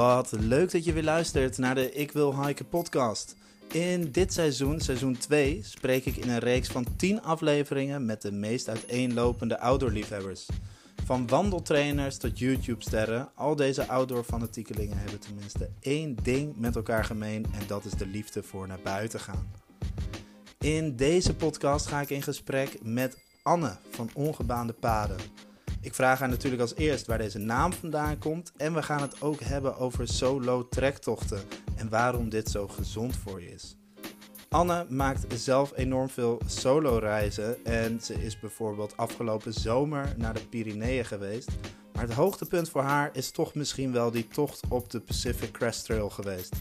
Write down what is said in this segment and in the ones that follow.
Wat leuk dat je weer luistert naar de Ik Wil Hiken podcast. In dit seizoen, seizoen 2, spreek ik in een reeks van 10 afleveringen met de meest uiteenlopende outdoorliefhebbers. Van wandeltrainers tot YouTube-sterren, al deze outdoor-fanatiekelingen hebben tenminste één ding met elkaar gemeen en dat is de liefde voor naar buiten gaan. In deze podcast ga ik in gesprek met Anne van Ongebaande Paden. Ik vraag haar natuurlijk als eerst waar deze naam vandaan komt en we gaan het ook hebben over solo trektochten en waarom dit zo gezond voor je is. Anne maakt zelf enorm veel solo reizen en ze is bijvoorbeeld afgelopen zomer naar de Pyreneeën geweest. Maar het hoogtepunt voor haar is toch misschien wel die tocht op de Pacific Crest Trail geweest.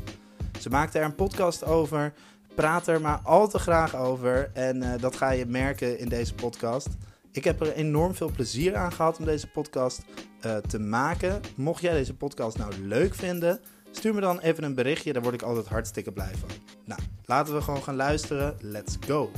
Ze maakte er een podcast over, praat er maar al te graag over en uh, dat ga je merken in deze podcast. Ik heb er enorm veel plezier aan gehad om deze podcast uh, te maken. Mocht jij deze podcast nou leuk vinden, stuur me dan even een berichtje. Daar word ik altijd hartstikke blij van. Nou, laten we gewoon gaan luisteren. Let's go!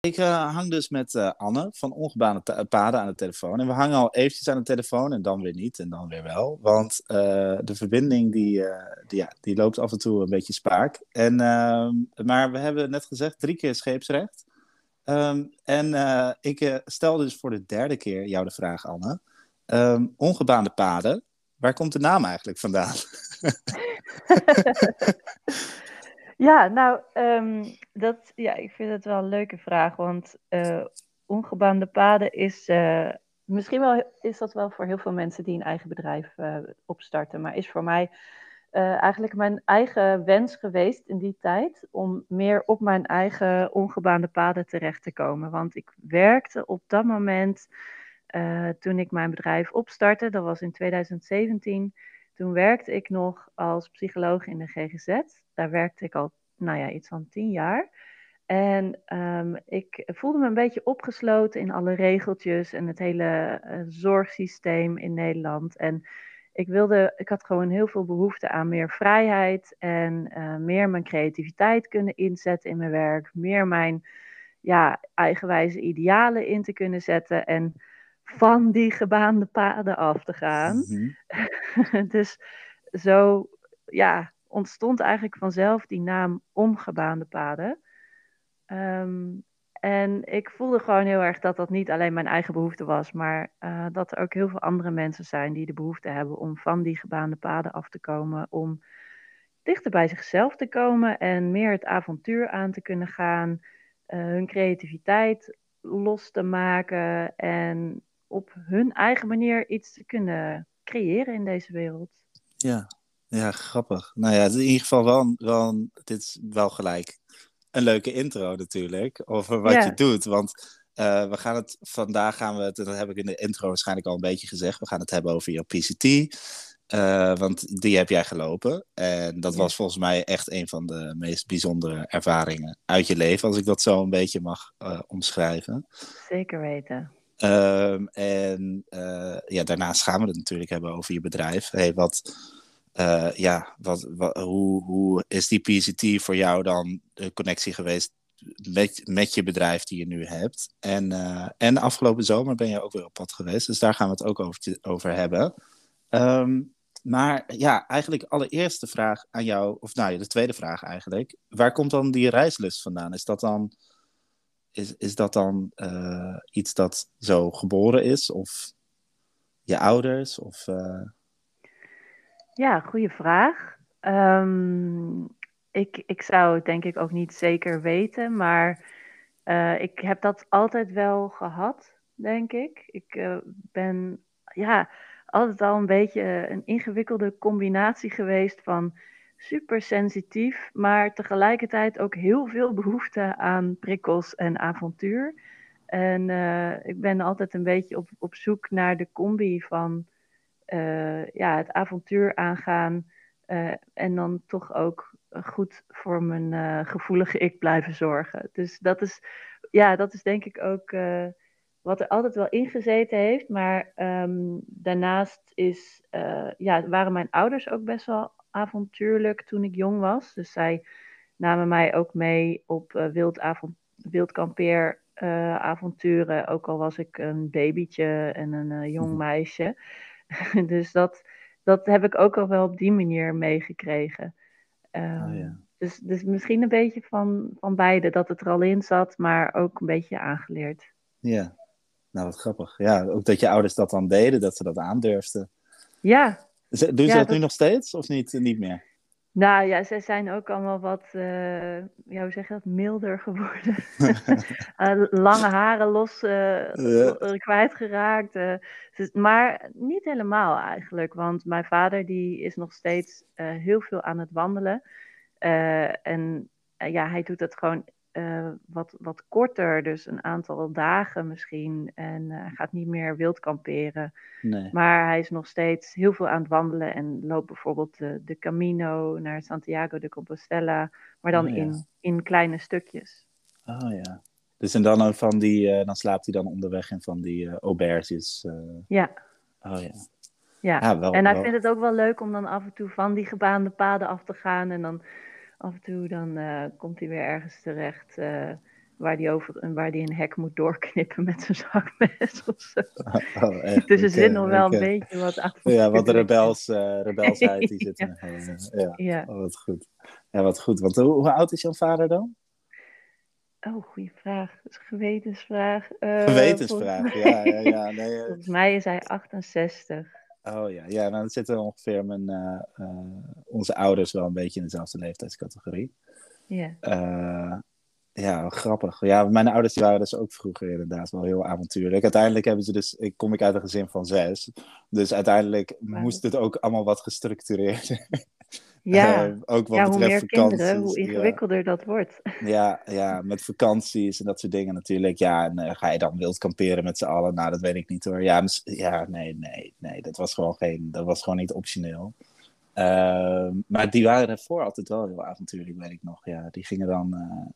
Ik uh, hang dus met uh, Anne van Ongebaande Paden aan de telefoon. En we hangen al eventjes aan de telefoon en dan weer niet en dan weer wel. Want uh, de verbinding die, die, ja, die loopt af en toe een beetje spaak. En, ehm, maar we hebben net gezegd drie keer scheepsrecht. Um, en ik stel dus voor de derde keer jou de vraag, Anne. Um, ongebaande paden, waar komt de naam eigenlijk vandaan? Ja, nou, um, dat, ja, ik vind het wel een leuke vraag, want uh, ongebaande paden is, uh, misschien wel, is dat wel voor heel veel mensen die een eigen bedrijf uh, opstarten, maar is voor mij eigenlijk mijn eigen wens geweest in die tijd om meer op mijn eigen ongebaande paden terecht te komen. Want ik werkte op dat moment, toen ik mijn bedrijf opstartte, dat was in 2017, toen werkte ik nog als psycholoog in de GGZ. Daar werkte ik al, nou ja, iets van tien jaar. En um, ik voelde me een beetje opgesloten in alle regeltjes en het hele uh, zorgsysteem in Nederland. En ik wilde, ik had gewoon heel veel behoefte aan meer vrijheid en uh, meer mijn creativiteit kunnen inzetten in mijn werk, meer mijn ja, eigenwijze idealen in te kunnen zetten. En van die gebaande paden af te gaan. Mm-hmm. dus zo ja, ontstond eigenlijk vanzelf die naam Ongebaande Paden. Um, en ik voelde gewoon heel erg dat dat niet alleen mijn eigen behoefte was, maar uh, dat er ook heel veel andere mensen zijn die de behoefte hebben om van die gebaande paden af te komen, om dichter bij zichzelf te komen en meer het avontuur aan te kunnen gaan, uh, hun creativiteit los te maken en op hun eigen manier iets te kunnen creëren in deze wereld. Ja, ja grappig. Nou ja, in ieder geval wel, wel dit is wel gelijk een leuke intro natuurlijk over wat ja. je doet. Want uh, we gaan het vandaag gaan we het, dat heb ik in de intro waarschijnlijk al een beetje gezegd, we gaan het hebben over jouw PCT. Uh, want die heb jij gelopen. En dat ja. was volgens mij echt een van de meest bijzondere ervaringen uit je leven, als ik dat zo een beetje mag uh, omschrijven. Zeker weten. Um, en uh, ja, daarnaast gaan we het natuurlijk hebben over je bedrijf. Hey, wat, uh, ja, wat, hoe, hoe is die PCT voor jou dan de connectie geweest met, met je bedrijf die je nu hebt? En, uh, en afgelopen zomer ben je ook weer op pad geweest, dus daar gaan we het ook over, over hebben. Um, maar ja, eigenlijk allereerste vraag aan jou, of nou, de tweede vraag eigenlijk. Waar komt dan die reislust vandaan? Is dat dan is, is dat dan uh, iets dat zo geboren is? Of je ouders? Of, uh... Ja, goede vraag. Um, ik, ik zou het denk ik ook niet zeker weten, maar uh, ik heb dat altijd wel gehad, denk ik. Ik ben ja, altijd al een beetje een ingewikkelde combinatie geweest van super sensitief, maar tegelijkertijd ook heel veel behoefte aan prikkels en avontuur. En uh, ik ben altijd een beetje op, op zoek naar de combi van uh, ja, het avontuur aangaan uh, en dan toch ook goed voor mijn gevoelige ik blijven zorgen. Dus dat is, ja, dat is denk ik ook wat er altijd wel ingezeten heeft. Maar um, daarnaast is, ja, waren mijn ouders ook best wel avontuurlijk toen ik jong was. Dus zij namen mij ook mee op uh, wild, avond, wild kampeer avonturen, ook al was ik een babytje en een jong mhm. meisje. dus dat, dat heb ik ook al wel op die manier meegekregen. Um, ja. dus, dus misschien een beetje van, van beide, dat het er al in zat, maar ook een beetje aangeleerd. Ja, nou wat grappig. Ja, ook dat je ouders dat dan deden, dat ze dat aandurfden. Ja. Doen ze dat, nu nog steeds of niet, niet meer? Nou ja, zij zijn ook allemaal wat, uh, ja, hoe zeg je dat, milder geworden. uh, lange haren los uh, kwijtgeraakt. Dus, maar niet helemaal eigenlijk, want mijn vader die is nog steeds heel veel aan het wandelen. en ja, hij doet dat gewoon uh, wat, wat korter, dus een aantal dagen misschien. En uh, gaat niet meer wild kamperen. Nee. Maar hij is nog steeds heel veel aan het wandelen en loopt bijvoorbeeld de, de Camino naar Santiago de Compostela, maar dan oh, ja. in, in kleine stukjes. Oh ja. Dus en dan van die, uh, dan slaapt hij dan onderweg in van die auberges. Ja. Oh ja. Ja, ja wel, en hij wel... vindt het ook wel leuk om dan af en toe van die gebaande paden af te gaan en dan af en toe dan uh, komt hij weer ergens terecht uh, waar hij over waar die een hek moet doorknippen met zijn zakmes of zo. Oh, echt? Dus er zit nog wel een beetje wat achter. Ja, wat de rebels, uh, rebelsheid die zit er. ja, ja. Oh, wat goed. Ja, wat goed. Want hoe, hoe oud is jouw vader dan? Oh, goede vraag. Dat is een gewetensvraag. gewetensvraag, ja, ja, ja. Nee, volgens mij is hij 68. Oh ja, ja dan zitten ongeveer mijn, uh, uh, onze ouders wel een beetje in dezelfde leeftijdscategorie. Ja. Uh, ja, grappig. Ja, mijn ouders waren dus ook vroeger inderdaad wel heel avontuurlijk. Uiteindelijk hebben ze dus, ik kom ik uit een gezin van zes. Dus uiteindelijk wow. moest het ook allemaal wat gestructureerd. Ja, uh, ook wat ja, hoe meer kinderen, hoe ingewikkelder ja. dat wordt. Ja, ja, met vakanties en dat soort dingen natuurlijk. Ja, en uh, ga je dan wild kamperen met z'n allen? Nou, dat weet ik niet hoor. Ja, ja nee, nee, nee. Dat was gewoon, geen, dat was gewoon niet optioneel. Uh, maar die waren ervoor altijd wel heel avontuurlijk, weet ik nog. Ja, die gingen dan,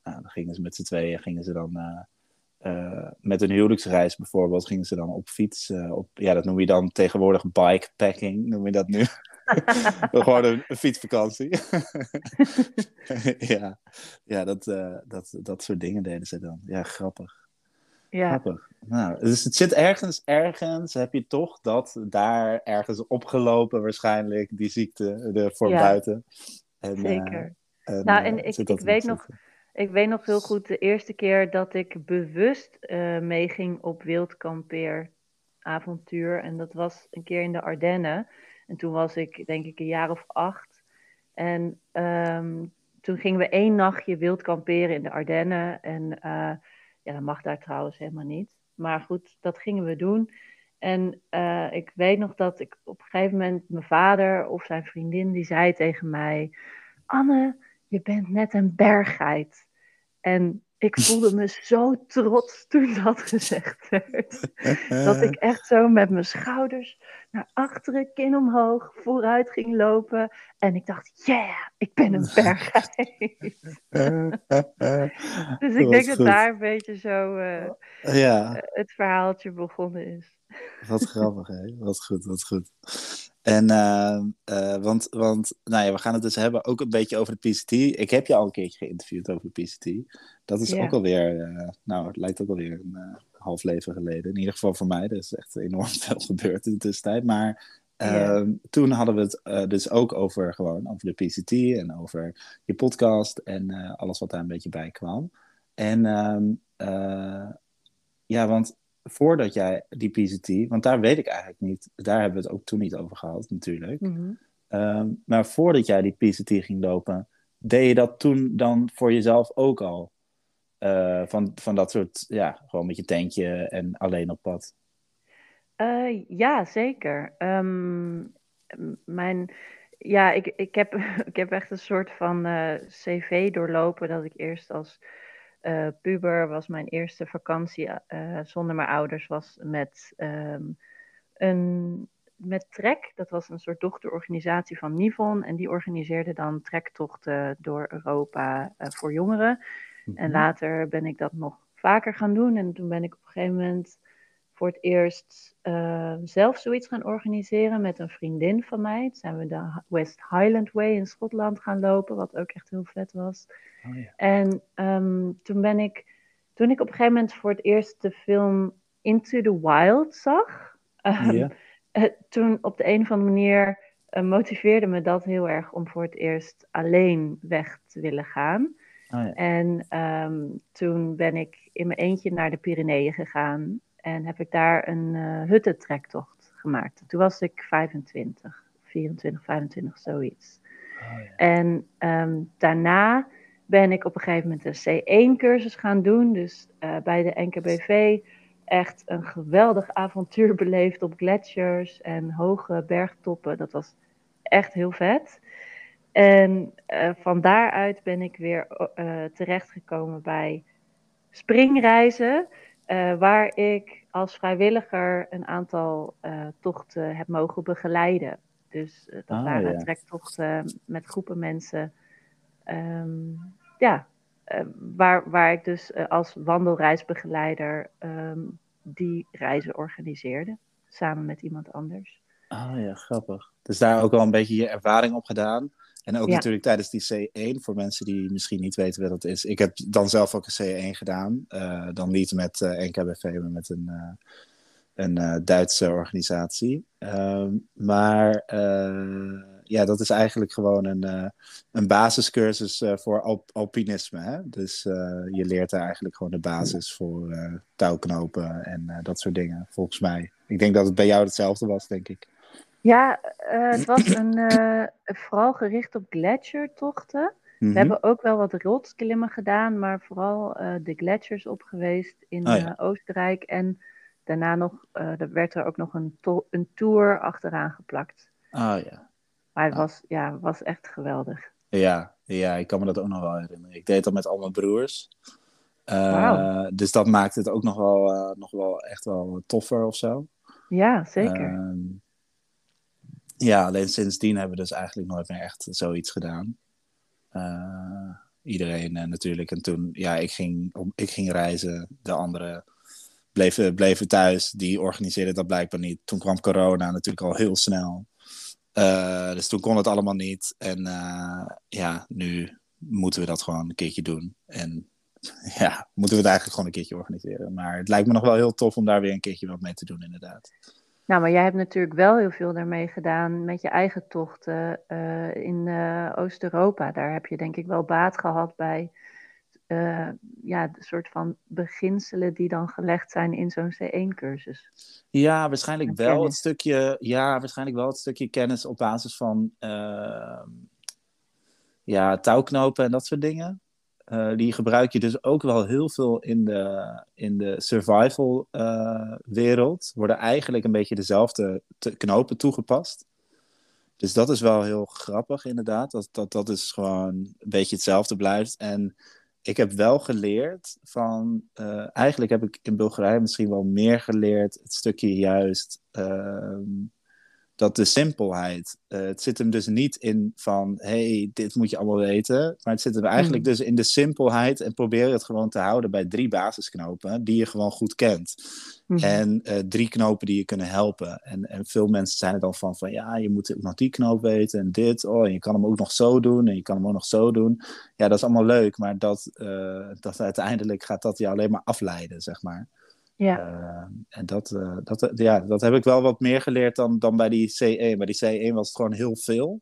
nou, dan gingen ze met z'n tweeën, gingen ze dan uh, met een huwelijksreis bijvoorbeeld gingen ze dan op fiets. Op, ja, dat noem je dan tegenwoordig bikepacking, noem je dat nu. Gewoon een, een fietsvakantie. ja, ja dat, uh, dat, dat soort dingen deden ze dan. Ja, grappig. Ja. Grappig. Nou, dus het zit ergens, ergens heb je toch dat daar ergens opgelopen waarschijnlijk, die ziekte er voor ja. buiten. En, Zeker. En, nou, en ik, ik weet nog... Ik weet nog heel goed de eerste keer dat ik bewust uh, meeging op wildkampeeravontuur. En dat was een keer in de Ardennen. En toen was ik denk ik een jaar of acht. En um, toen gingen we één nachtje wild kamperen in de Ardennen. En uh, ja, dat mag daar trouwens helemaal niet. Maar goed, dat gingen we doen. En uh, ik weet nog dat ik op een gegeven moment mijn vader of zijn vriendin die zei tegen mij: Anne, je bent net een berggeit. En ik voelde me zo trots toen dat gezegd werd. dat ik echt zo met mijn schouders naar achteren, kin omhoog, vooruit ging lopen. En ik dacht, yeah, ik ben een berggeit. dus ik denk dat daar een beetje zo uh, ja. het verhaaltje begonnen is. Wat grappig, hè? Wat goed, wat goed. En, uh, uh, want, want nou ja, we gaan het dus hebben ook een beetje over de PCT. Ik heb je al een keertje geïnterviewd over de PCT. Dat is ja. ook alweer, uh, nou, het lijkt ook alweer een half leven geleden. In ieder geval voor mij. Er is echt enorm veel gebeurd in de tussentijd. Maar ja. Ehm, toen hadden we het dus ook over gewoon over de PCT en over je podcast en alles wat daar een beetje bij kwam. En ehm, ja, want voordat jij die PCT, want daar weet ik eigenlijk niet, daar hebben we het ook toen niet over gehad natuurlijk. Mm -hmm. um, maar voordat jij die PCT ging lopen, deed je dat toen dan voor jezelf ook al? Uh, van, van dat soort, ja, gewoon met je tentje en alleen op pad. Uh, ja, zeker. Um, mijn, ja, ik, ik, heb, ik heb echt een soort van uh, cv doorlopen dat ik eerst als uh, puber was mijn eerste vakantie uh, zonder mijn ouders was met um, een met Trek. Dat was een soort dochterorganisatie van Nivon. En die organiseerde dan trektochten door Europa uh, voor jongeren. Mm -hmm. En later ben ik dat nog vaker gaan doen. En toen ben ik op een gegeven moment voor het eerst uh, zelf zoiets gaan organiseren met een vriendin van mij. Toen zijn we de West Highland Way in Schotland gaan lopen, wat ook echt heel vet was. Oh, ja. En um, toen ben ik toen ik op een gegeven moment voor het eerst de film Into the Wild zag, ehm, Ja. eh, toen op de een of andere manier eh, motiveerde me dat heel erg om voor het eerst alleen weg te willen gaan. Oh, ja. En ehm, toen ben ik in mijn eentje naar de Pyreneeën gegaan en heb ik daar een uh, huttentrektocht gemaakt. Toen was ik 25, 24, 25, zoiets. Oh, ja. En ehm, daarna ben ik op een gegeven moment een C1-cursus gaan doen. Dus uh, bij de NKBV echt een geweldig avontuur beleefd op gletsjers en hoge bergtoppen. Dat was echt heel vet. En uh, van daaruit ben ik weer uh, terechtgekomen bij springreizen, uh, waar ik als vrijwilliger een aantal tochten heb mogen begeleiden. Dus dat Ah, waren ja. trektochten met groepen mensen. Um, ja, waar, waar ik dus als wandelreisbegeleider um, die reizen organiseerde, samen met iemand anders. Ah ja, grappig. Dus daar ook wel een beetje je ervaring op gedaan. En ook Ja. natuurlijk tijdens die C1, voor mensen die misschien niet weten wat dat is. Ik heb dan zelf ook een C1 gedaan. Eh, dan niet met eh, NKBV, maar met een, eh, een Duitse organisatie. Ehm, maar ja, dat is eigenlijk gewoon een, een basiscursus voor alp- alpinisme. Hè? Dus je leert daar eigenlijk gewoon de basis voor touwknopen en dat soort dingen, volgens mij. Ik denk dat het bij jou hetzelfde was, denk ik. Ja, eh, het was een, eh, vooral gericht op gletsjertochten. Mhm. We hebben ook wel wat rotsklimmen gedaan, maar vooral eh, de gletsjers op geweest in Oh ja. eh, Oostenrijk. En daarna nog, er werd er ook nog een, to- een tour achteraan geplakt. Ah ja. Maar het Ah. was, ja, was echt geweldig. Ja, ja, ik kan me dat ook nog wel herinneren. Ik deed dat met al mijn broers. Wauw. Dus dat maakt het ook nog wel, nog wel echt wel toffer of zo. Ja, zeker. Ehm, ja, alleen sindsdien hebben we dus eigenlijk nooit meer echt zoiets gedaan. Eh, iedereen eh, natuurlijk. En toen, ja, ik ging, ik ging reizen. De anderen bleven, bleven thuis. Die organiseerden dat blijkbaar niet. Toen kwam corona natuurlijk al heel snel. Eh, dus toen kon het allemaal niet. En ja, nu moeten we dat gewoon een keertje doen. En ja, moeten we het eigenlijk gewoon een keertje organiseren. Maar het lijkt me nog wel heel tof om daar weer een keertje wat mee te doen, inderdaad. Nou, maar jij hebt natuurlijk wel heel veel daarmee gedaan met je eigen tochten eh, in eh, Oost-Europa. Daar heb je denk ik wel baat gehad bij eh, ja, de soort van beginselen die dan gelegd zijn in zo'n C1-cursus. Ja, waarschijnlijk En wel het kennis. stukje, ja, waarschijnlijk wel het stukje kennis op basis van ja, touwknopen en dat soort dingen. Eh, die gebruik je dus ook wel heel veel in de, in de survival eh, wereld. Worden eigenlijk een beetje dezelfde knopen toegepast. Dus dat is wel heel grappig inderdaad. Dat, dat dat is gewoon een beetje hetzelfde blijft. En ik heb wel geleerd van... eh, eigenlijk heb ik in Bulgarije misschien wel meer geleerd... het stukje juist... ehm, dat de simpelheid... eh, het zit hem dus niet in van... hey, dit moet je allemaal weten. Maar het zit hem eigenlijk Mm. dus in de simpelheid... en probeer het gewoon te houden bij drie basisknopen... die je gewoon goed kent. Mhm. En eh, drie knopen die je kunnen helpen. En, en veel mensen zijn er dan van, van ja, je moet ook nog die knoop weten en dit. Oh, en je kan hem ook nog zo doen en je kan hem ook nog zo doen. Ja, dat is allemaal leuk, maar dat, eh, dat uiteindelijk gaat dat je alleen maar afleiden, zeg maar. Ja, Eh, en dat, eh, dat, ja, dat heb ik wel wat meer geleerd dan, dan bij die C1. Bij die C1 was het gewoon heel veel,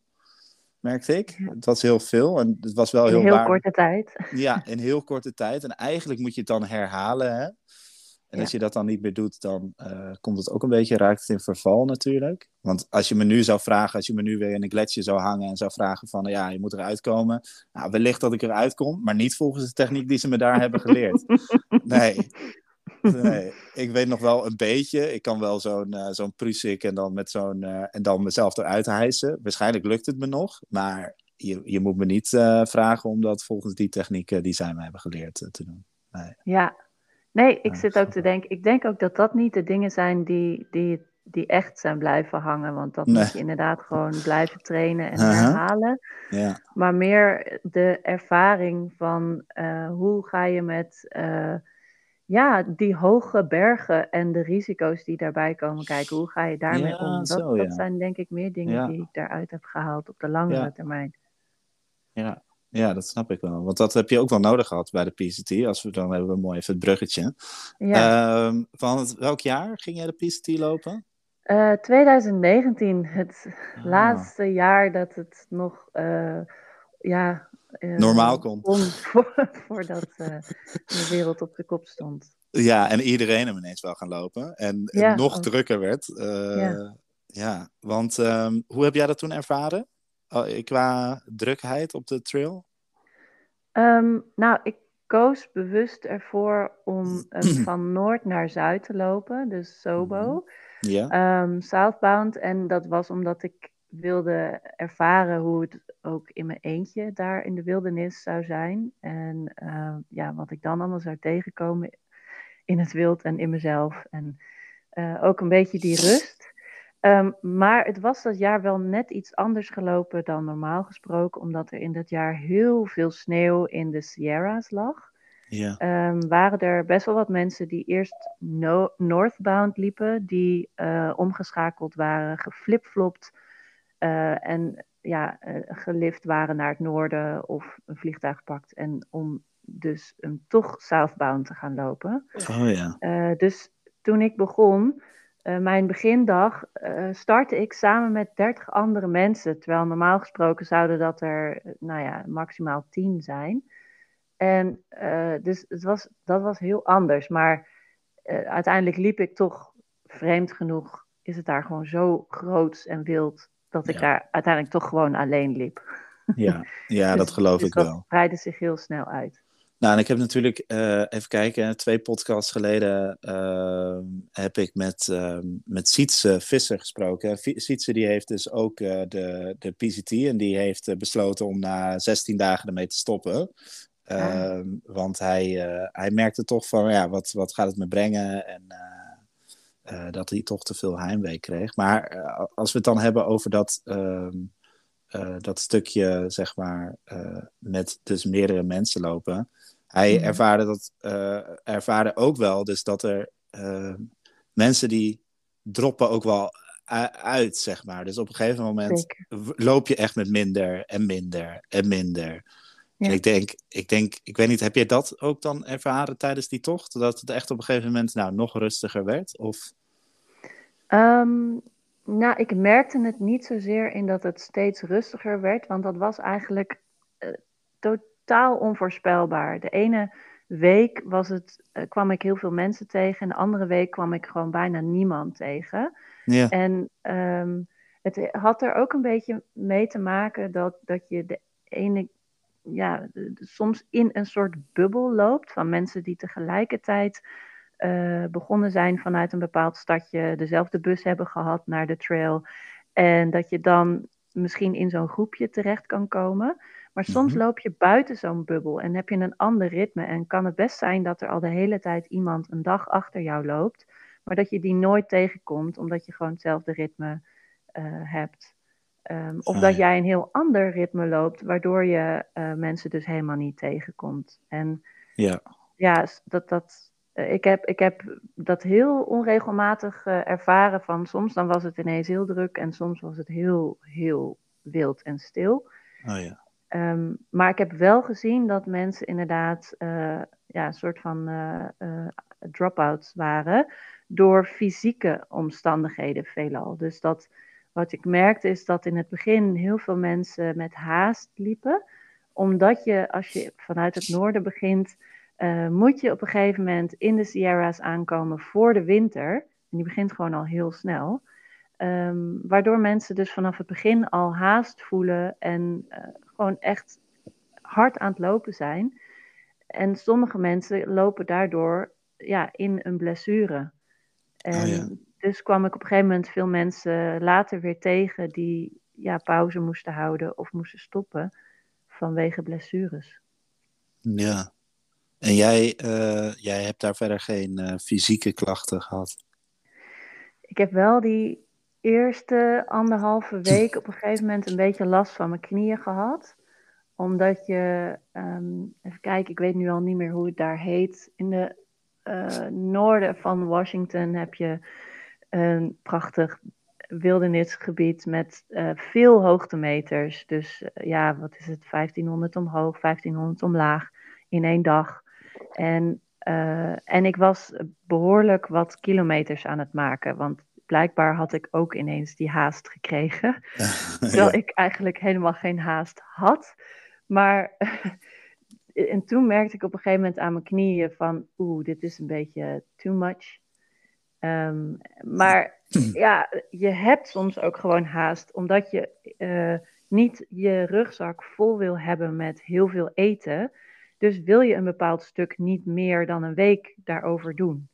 merkte ik. Ja. Het was heel veel en het was wel in heel, heel waar- korte tijd. ja, in heel korte tijd. En eigenlijk moet je het dan herhalen. Hè? En Ja. als je dat dan niet meer doet, dan eh, komt het ook een beetje, raakt het in verval natuurlijk. Want als je me nu zou vragen, als je me nu weer in een gletsjer zou hangen en zou vragen van, ja, je moet eruit komen. Nou, wellicht dat ik eruit kom, maar niet volgens de techniek die ze me daar hebben geleerd. Nee. Nee, ik weet nog wel een beetje. Ik kan wel zo'n eh zo'n prusik en dan met zo'n eh, en dan mezelf eruit hijsen. Waarschijnlijk lukt het me nog, maar je, je moet me niet eh, vragen om dat volgens die technieken die zij me hebben geleerd te doen. Ja, nee, ik zit ook te denken. Ik denk ook dat dat niet de dingen zijn die, die, die echt zijn blijven hangen. Want dat Nee. moet je inderdaad gewoon blijven trainen en Aha. herhalen. Ja, Maar meer de ervaring van hoe ga je met ja, die hoge bergen en de risico's die daarbij komen kijken. Hoe ga je daarmee Ja, om? Dat, zo, ja. dat zijn denk ik meer dingen Ja. die ik daaruit heb gehaald op de langere termijn. ja. Ja, dat snap ik wel. Want dat heb je ook wel nodig gehad bij de PCT. Als we dan hebben we mooi even het bruggetje. Ja. Ehm, van het, welk jaar ging jij de PCT lopen? 2019, eh, het ah. laatste jaar dat het nog uh, ja, uh, normaal kon. voordat de wereld op de kop stond. Ja, en iedereen hem ineens wel gaan lopen. En het nog drukker werd. Ja. ja. want um, hoe heb jij dat toen ervaren? qua drukheid op de trail? Um, nou, ik koos bewust ervoor om van noord naar zuid te lopen, dus Sobo. Mhm. Ja. Um, southbound. En dat was omdat ik wilde ervaren hoe het ook in mijn eentje daar in de wildernis zou zijn. En uh, ja, wat ik dan allemaal zou tegenkomen in het wild en in mezelf. En uh, ook een beetje die rust. Um, maar het was dat jaar wel net iets anders gelopen dan normaal gesproken, omdat er in dat jaar heel veel sneeuw in de Sierra's lag. Ja. Um, waren er best wel wat mensen die eerst no northbound liepen, die uh, omgeschakeld waren, geflipflopt uh, en ja, uh, gelift waren naar het noorden of een vliegtuig gepakt en om dus um, toch southbound te gaan lopen. Oh ja. dus toen ik begon, mijn begindag startte ik samen met 30 andere mensen. Terwijl normaal gesproken zouden dat er, nou ja, maximaal 10 zijn. En dus het was, dat was heel anders. Maar uiteindelijk liep ik toch, vreemd genoeg, is het daar gewoon zo groot en wild. Dat ik daar uiteindelijk toch gewoon alleen liep. Ja, ja dat geloof dus ik wel. Het breidde zich heel snel uit. Nou, en ik heb natuurlijk, uh, even kijken, twee podcasts geleden uh, heb ik met, uh, met Sietse Visser gesproken. Sietse die heeft dus ook uh, de, de PCT en die heeft besloten om na 16 dagen ermee te stoppen. Ah. Want hij, hij merkte toch van, ja, wat, wat gaat het me brengen? En dat hij toch te veel heimwee kreeg. Maar als we het dan hebben over dat... ehm uh, dat stukje, zeg maar, met dus meerdere mensen lopen. Hij mm. ervaarde, dat, ervaarde ook wel dus dat er mensen die droppen ook wel uit, zeg maar. Dus op een gegeven moment loop je echt met minder en minder en minder. Ja. En ik denk, ik denk, ik weet niet, heb jij dat ook dan ervaren tijdens die tocht? Dat het echt op een gegeven moment nou, nog rustiger werd? Of... Um, nou, ik merkte het niet zozeer in dat het steeds rustiger werd, want dat was eigenlijk uh, totaal onvoorspelbaar. De ene week was het, uh, kwam ik heel veel mensen tegen en de andere week kwam ik gewoon bijna niemand tegen. Ja. En um, het had er ook een beetje mee te maken dat, dat je de ene, ja, de, soms in een soort bubbel loopt van mensen die tegelijkertijd uh, begonnen zijn vanuit een bepaald stadje, dezelfde bus hebben gehad naar de trail. En dat je dan misschien in zo'n groepje terecht kan komen. Maar soms mhm. loop je buiten zo'n bubbel en heb je een ander ritme. En kan het best zijn dat er al de hele tijd iemand een dag achter jou loopt, maar dat je die nooit tegenkomt, omdat je gewoon hetzelfde ritme uh, hebt. Um, of ah, dat jij een heel ander ritme loopt, waardoor je uh, mensen dus helemaal niet tegenkomt. En ja, ja dat, dat, eh, ik, heb, ik heb dat heel onregelmatig uh, ervaren van soms dan was het ineens heel druk en soms was het heel, heel wild en stil. Oh ja. Um, maar ik heb wel gezien dat mensen inderdaad uh, ja, een soort van drop-outs waren door fysieke omstandigheden veelal. Dus dat wat ik merkte is dat in het begin heel veel mensen met haast liepen, omdat je als je vanuit het noorden begint uh, moet je op een gegeven moment in de Sierra's aankomen voor de winter. En die begint gewoon al heel snel. Um, waardoor mensen dus vanaf het begin al haast voelen en uh, gewoon echt hard aan het lopen zijn. En sommige mensen lopen daardoor ja, in een blessure. En oh ja. dus kwam ik op een gegeven moment veel mensen later weer tegen die ja, pauze moesten houden of moesten stoppen vanwege blessures. Ja, en jij, uh, jij hebt daar verder geen uh, fysieke klachten gehad? Ik heb wel die eerste anderhalve week op een gegeven moment een beetje last van mijn knieën gehad. Omdat je, um, even kijken, ik weet nu al niet meer hoe het daar heet. In de uh, noorden van Washington heb je een prachtig wildernisgebied met uh, veel hoogtemeters. Dus ja, wat is het? 1500 omhoog, 1500 omlaag in één dag. En, en ik was behoorlijk wat kilometers aan het maken. Want blijkbaar had ik ook ineens die haast gekregen. Terwijl ik eigenlijk helemaal geen haast had. Maar en toen merkte ik op een gegeven moment aan mijn knieën van, oeh, dit is een beetje too much. Um, maar ja, je hebt soms ook gewoon haast, omdat je uh, niet je rugzak vol wil hebben met heel veel eten. Dus wil je een bepaald stuk niet meer dan een week daarover doen.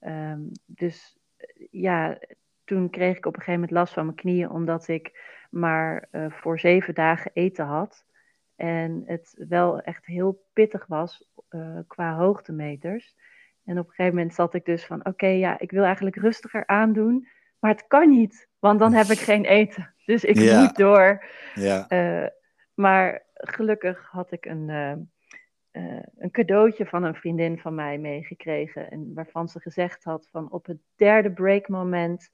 Um, dus ja, toen kreeg ik op een gegeven moment last van mijn knieën, omdat ik maar uh, voor zeven dagen eten had. En het wel echt heel pittig was uh, qua hoogtemeters. En op een gegeven moment zat ik dus van: oké, ja, ik wil eigenlijk rustiger aandoen. Maar het kan niet, want dan heb ik geen eten. Dus ik moet door. Ja. Uh, maar gelukkig had ik een, uh, uh, een cadeautje van een vriendin van mij meegekregen. En waarvan ze gezegd had: van op het derde breakmoment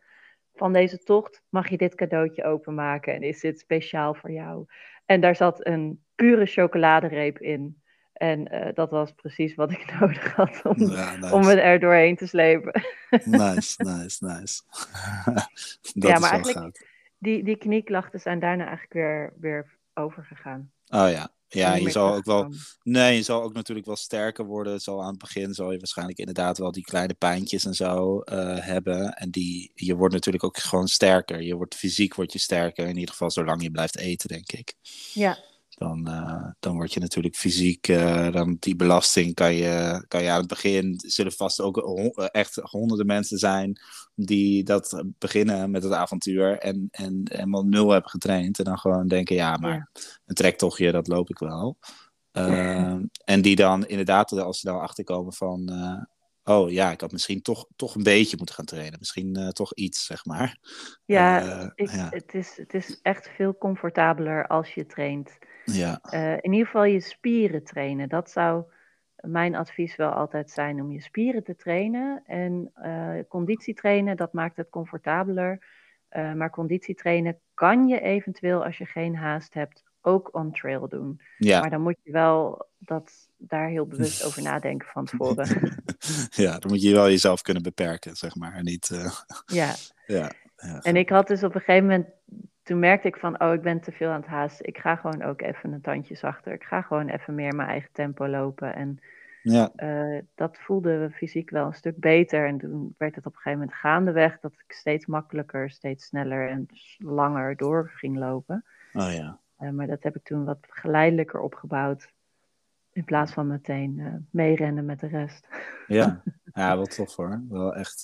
van deze tocht mag je dit cadeautje openmaken. En is dit speciaal voor jou? En daar zat een pure chocoladereep in. En uh, dat was precies wat ik nodig had om, ja, nice. om het er doorheen te slepen. nice, nice, nice. dat ja, maar eigenlijk, die, die knieklachten zijn daarna eigenlijk weer, weer overgegaan. Oh ja, ja, je zal ook wel. Nee, je zal ook natuurlijk wel sterker worden. Zal aan het begin zal je waarschijnlijk inderdaad wel die kleine pijntjes en zo uh, hebben. En die, je wordt natuurlijk ook gewoon sterker. Je wordt fysiek wordt je sterker. In ieder geval zolang je blijft eten, denk ik. Ja, dan, uh, dan word je natuurlijk fysiek, uh, dan die belasting kan je, kan je aan het begin, zullen vast ook eh, echt honderden mensen zijn die dat beginnen met het avontuur en, en helemaal nul hebben getraind en dan gewoon denken, ja, maar een trektochtje, dat loop ik wel. Uh, en die dan inderdaad, als ze dan achterkomen van, oh ja, ik had misschien toch, toch een beetje moeten gaan trainen. Misschien uh, toch iets, zeg maar. Ja, uh, ik, ja, Het, is, het is echt veel comfortabeler als je traint. Ja. Uh, in ieder geval je spieren trainen. Dat zou mijn advies wel altijd zijn om je spieren te trainen. En conditie trainen, dat maakt het comfortabeler. maar conditie trainen kan je eventueel, als je geen haast hebt, ook on trail doen. Ja. Maar dan moet je wel dat, daar heel bewust over nadenken van tevoren. ja, dan moet je wel jezelf kunnen beperken, zeg maar. Niet, uh... ja. ja. Ja, en ik had dus op een gegeven moment, toen merkte ik van, oh, ik ben te veel aan het haasten. Ik ga gewoon ook even een tandje zachter. Ik ga gewoon even meer mijn eigen tempo lopen. En ja. Uh, dat voelde fysiek wel een stuk beter. En toen werd het op een gegeven moment gaandeweg dat ik steeds makkelijker, steeds sneller en langer door ging lopen. Oh ja. Uh, maar dat heb ik toen wat geleidelijker opgebouwd. In plaats van meteen uh, meerennen met de rest. Ja, ja wel tof hoor. Wel echt,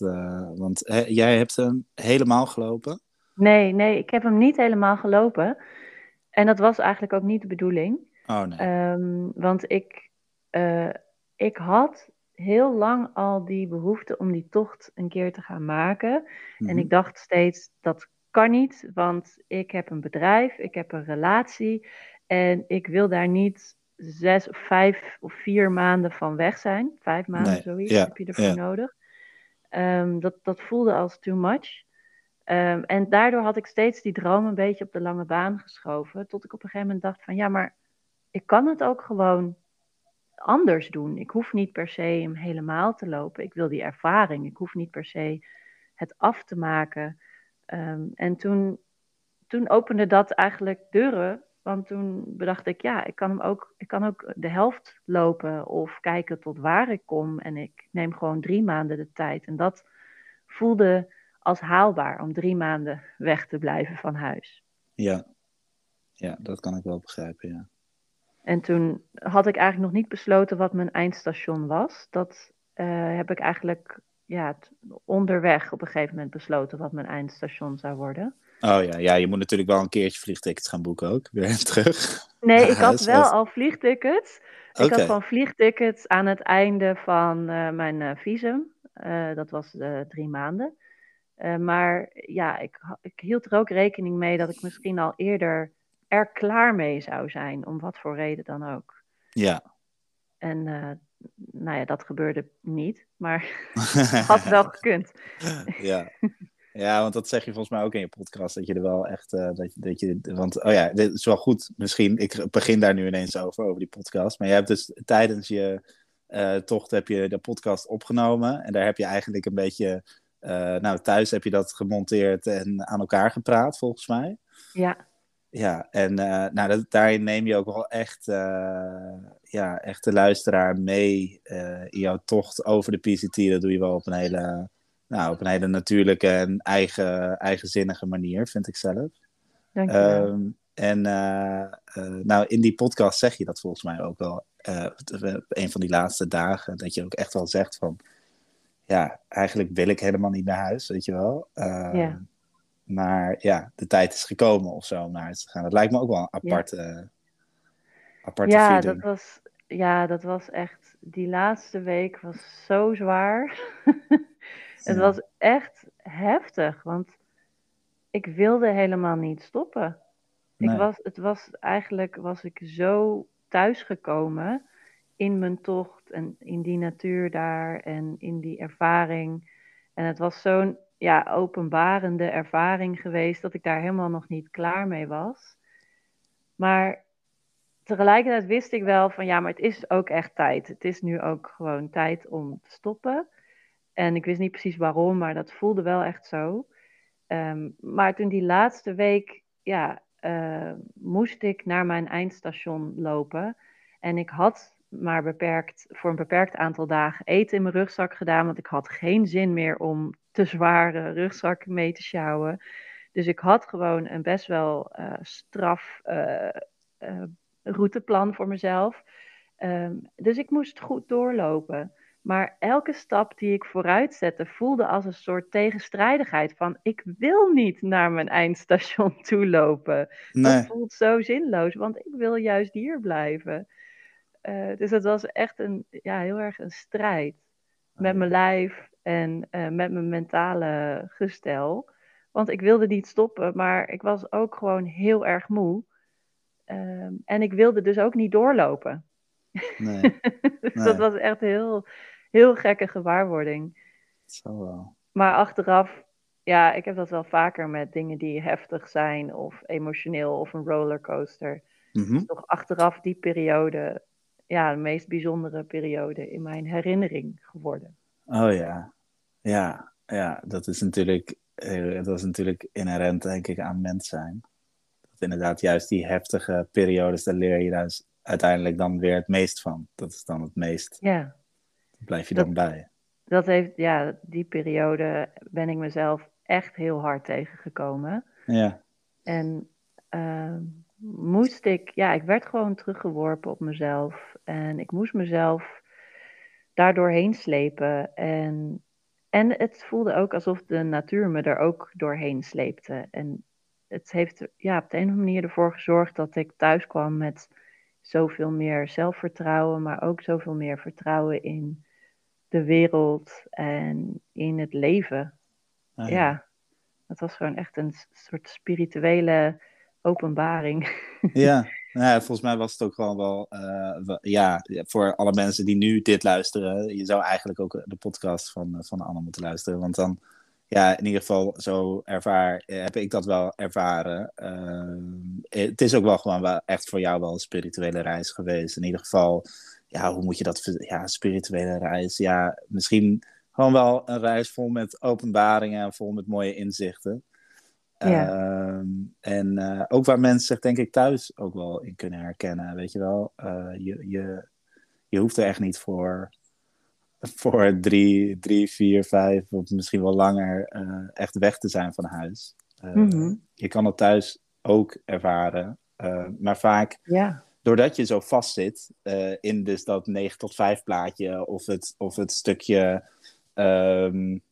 want he, jij hebt hem helemaal gelopen? Nee, nee, ik heb hem niet helemaal gelopen. En dat was eigenlijk ook niet de bedoeling. Oh nee. Um, want ik, uh, ik had heel lang al die behoefte om die tocht een keer te gaan maken. Mm -hmm. En mhm. ik dacht steeds, dat kan niet, want ik heb een bedrijf, ik heb een relatie. En ik wil daar niet zes of vijf of vier maanden van weg zijn. Vijf maanden, nee, zoiets ja, heb je ervoor ja. nodig. Um, dat, dat voelde als too much. Um, en daardoor had ik steeds die droom een beetje op de lange baan geschoven. Tot ik op een gegeven moment dacht van ja, maar ik kan het ook gewoon anders doen. Ik hoef niet per se hem helemaal te lopen. Ik wil die ervaring. Ik hoef niet per se het af te maken. Um, en toen, toen opende dat eigenlijk deuren want toen bedacht ik, ja, ik kan hem ook, ik kan ook de helft lopen of kijken tot waar ik kom. En ik neem gewoon drie maanden de tijd. En dat voelde als haalbaar om drie maanden weg te blijven van huis. Ja, ja dat kan ik wel begrijpen, ja. En toen had ik eigenlijk nog niet besloten wat mijn eindstation was. Dat uh, heb ik eigenlijk ja, onderweg op een gegeven moment besloten wat mijn eindstation zou worden. Oh ja, ja, je moet natuurlijk wel een keertje vliegtickets gaan boeken ook, weer terug. Nee, ik had wel al vliegtickets. Ik had gewoon vliegtickets aan het einde van uh, mijn uh, visum. Uh, dat was drie maanden. Maar ja, ik, ik hield er ook rekening mee dat ik misschien al eerder er klaar mee zou zijn, om wat voor reden dan ook. Ja. En nou ja, dat gebeurde niet, maar had wel gekund. ja. Ja, want dat zeg je volgens mij ook in je podcast. Dat je er wel echt. Uh, dat, dat je, want, oh ja, dit is wel goed. Misschien. Ik begin daar nu ineens over, over die podcast. Maar je hebt dus tijdens je uh, tocht heb je de podcast opgenomen. En daar heb je eigenlijk een beetje. Uh, nou, thuis heb je dat gemonteerd en aan elkaar gepraat, volgens mij. Ja. Ja, en nou, dat, daarin neem je ook wel echt, ja, echt de luisteraar mee in jouw tocht over de PCT. Dat doe je wel op een hele nou, op een hele natuurlijke en eigen, eigenzinnige manier, vind ik zelf. Dank je wel. Um, en uh, uh, nou, in die podcast zeg je dat volgens mij ook wel. Uh, een van die laatste dagen, dat je ook echt wel zegt van... Ja, eigenlijk wil ik helemaal niet naar huis, weet je wel. ja. Maar ja, de tijd is gekomen of zo om naar huis te gaan. Dat lijkt me ook wel een aparte, ja. aparte ja, Dat was, ja, dat was echt... Die laatste week was zo zwaar. Het was echt heftig, want ik wilde helemaal niet stoppen. Ik was, het was eigenlijk was ik zo thuisgekomen in mijn tocht en in die natuur daar en in die ervaring. En het was zo'n ja, openbarende ervaring geweest dat ik daar helemaal nog niet klaar mee was. Maar tegelijkertijd wist ik wel van ja, maar het is ook echt tijd. Het is nu ook gewoon tijd om te stoppen. En ik wist niet precies waarom, maar dat voelde wel echt zo. Um, maar toen die laatste week, ja, uh, moest ik naar mijn eindstation lopen. En ik had maar beperkt, voor een beperkt aantal dagen eten in mijn rugzak gedaan, want ik had geen zin meer om te zware rugzak mee te sjouwen. Dus ik had gewoon een best wel uh, straf uh, routeplan voor mezelf. Um, dus ik moest goed doorlopen. Maar elke stap die ik vooruit zette voelde als een soort tegenstrijdigheid van ik wil niet naar mijn eindstation toe lopen. Nee. Dat voelt zo zinloos, want ik wil juist hier blijven. Uh, dus het was echt een, ja, heel erg een strijd met mijn lijf en uh, met mijn mentale gestel. Want ik wilde niet stoppen, maar ik was ook gewoon heel erg moe. Uh, en ik wilde dus ook niet doorlopen. Nee. dus nee. dat was echt heel, heel gekke gewaarwording. Zo wel. Maar achteraf, ja, ik heb dat wel vaker met dingen die heftig zijn of emotioneel of een rollercoaster. Mm -hmm. Toch achteraf die periode, ja, de meest bijzondere periode in mijn herinnering geworden. Oh ja, ja, ja, dat is natuurlijk, eh, dat is natuurlijk inherent, denk ik, aan mens zijn. Dat inderdaad, juist die heftige periodes, daar leer je daar uiteindelijk dan weer het meest van. Dat is dan het meest. Ja blijf je dan bij? Dat heeft, ja, die periode ben ik mezelf echt heel hard tegengekomen. Ja. En uh, moest ik, ja, ik werd gewoon teruggeworpen op mezelf. En ik moest mezelf daardoor heen slepen. En, en het voelde ook alsof de natuur me er ook doorheen sleepte. En het heeft ja, op de een of andere manier ervoor gezorgd dat ik thuis kwam met zoveel meer zelfvertrouwen, maar ook zoveel meer vertrouwen in de wereld en in het leven. Ah, ja. ja, het was gewoon echt een soort spirituele openbaring. Ja, nou volgens mij was het ook gewoon wel, uh, ja, voor alle mensen die nu dit luisteren, je zou eigenlijk ook de podcast van, van Anne moeten luisteren, want dan, ja, in ieder geval zo ervaar, heb ik dat wel ervaren. Het is ook wel gewoon wel echt voor jou wel een spirituele reis geweest. In ieder geval ja, hoe moet je dat, ja, spirituele reis. Ja, misschien gewoon wel een reis vol met openbaringen, vol met mooie inzichten. Ja. Uh, en uh, ook waar mensen zich denk ik thuis ook wel in kunnen herkennen, weet je wel. Uh, je, je, je hoeft er echt niet voor, voor drie, drie, vier, vijf of misschien wel langer eh, echt weg te zijn van huis. Mm -hmm. Je kan het thuis ook ervaren, maar vaak ja doordat je zo vastzit uh, in dus dat 9 tot 5 plaatje of het, of het stukje. Um,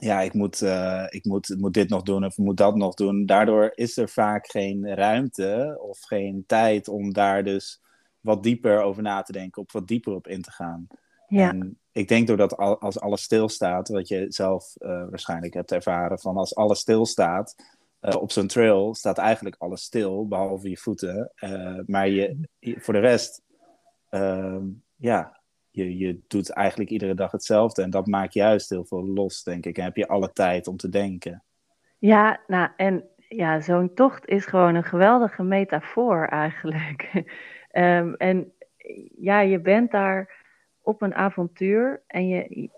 ja, ik moet, uh, ik moet, moet dit nog doen of moet dat nog doen. Daardoor is er vaak geen ruimte of geen tijd om daar dus wat dieper over na te denken, of wat dieper op in te gaan. Ja. En ik denk doordat al, als alles stilstaat, wat je zelf uh, waarschijnlijk hebt ervaren, van als alles stilstaat, uh, op zo'n trail staat eigenlijk alles stil, behalve je voeten. Maar je, voor de rest, uh, ja, je, je doet eigenlijk iedere dag hetzelfde. En dat maakt juist heel veel los, denk ik. En heb je alle tijd om te denken. Ja, nou, en ja, zo'n tocht is gewoon een geweldige metafoor eigenlijk. Ehm, en ja, je bent daar op een avontuur en je,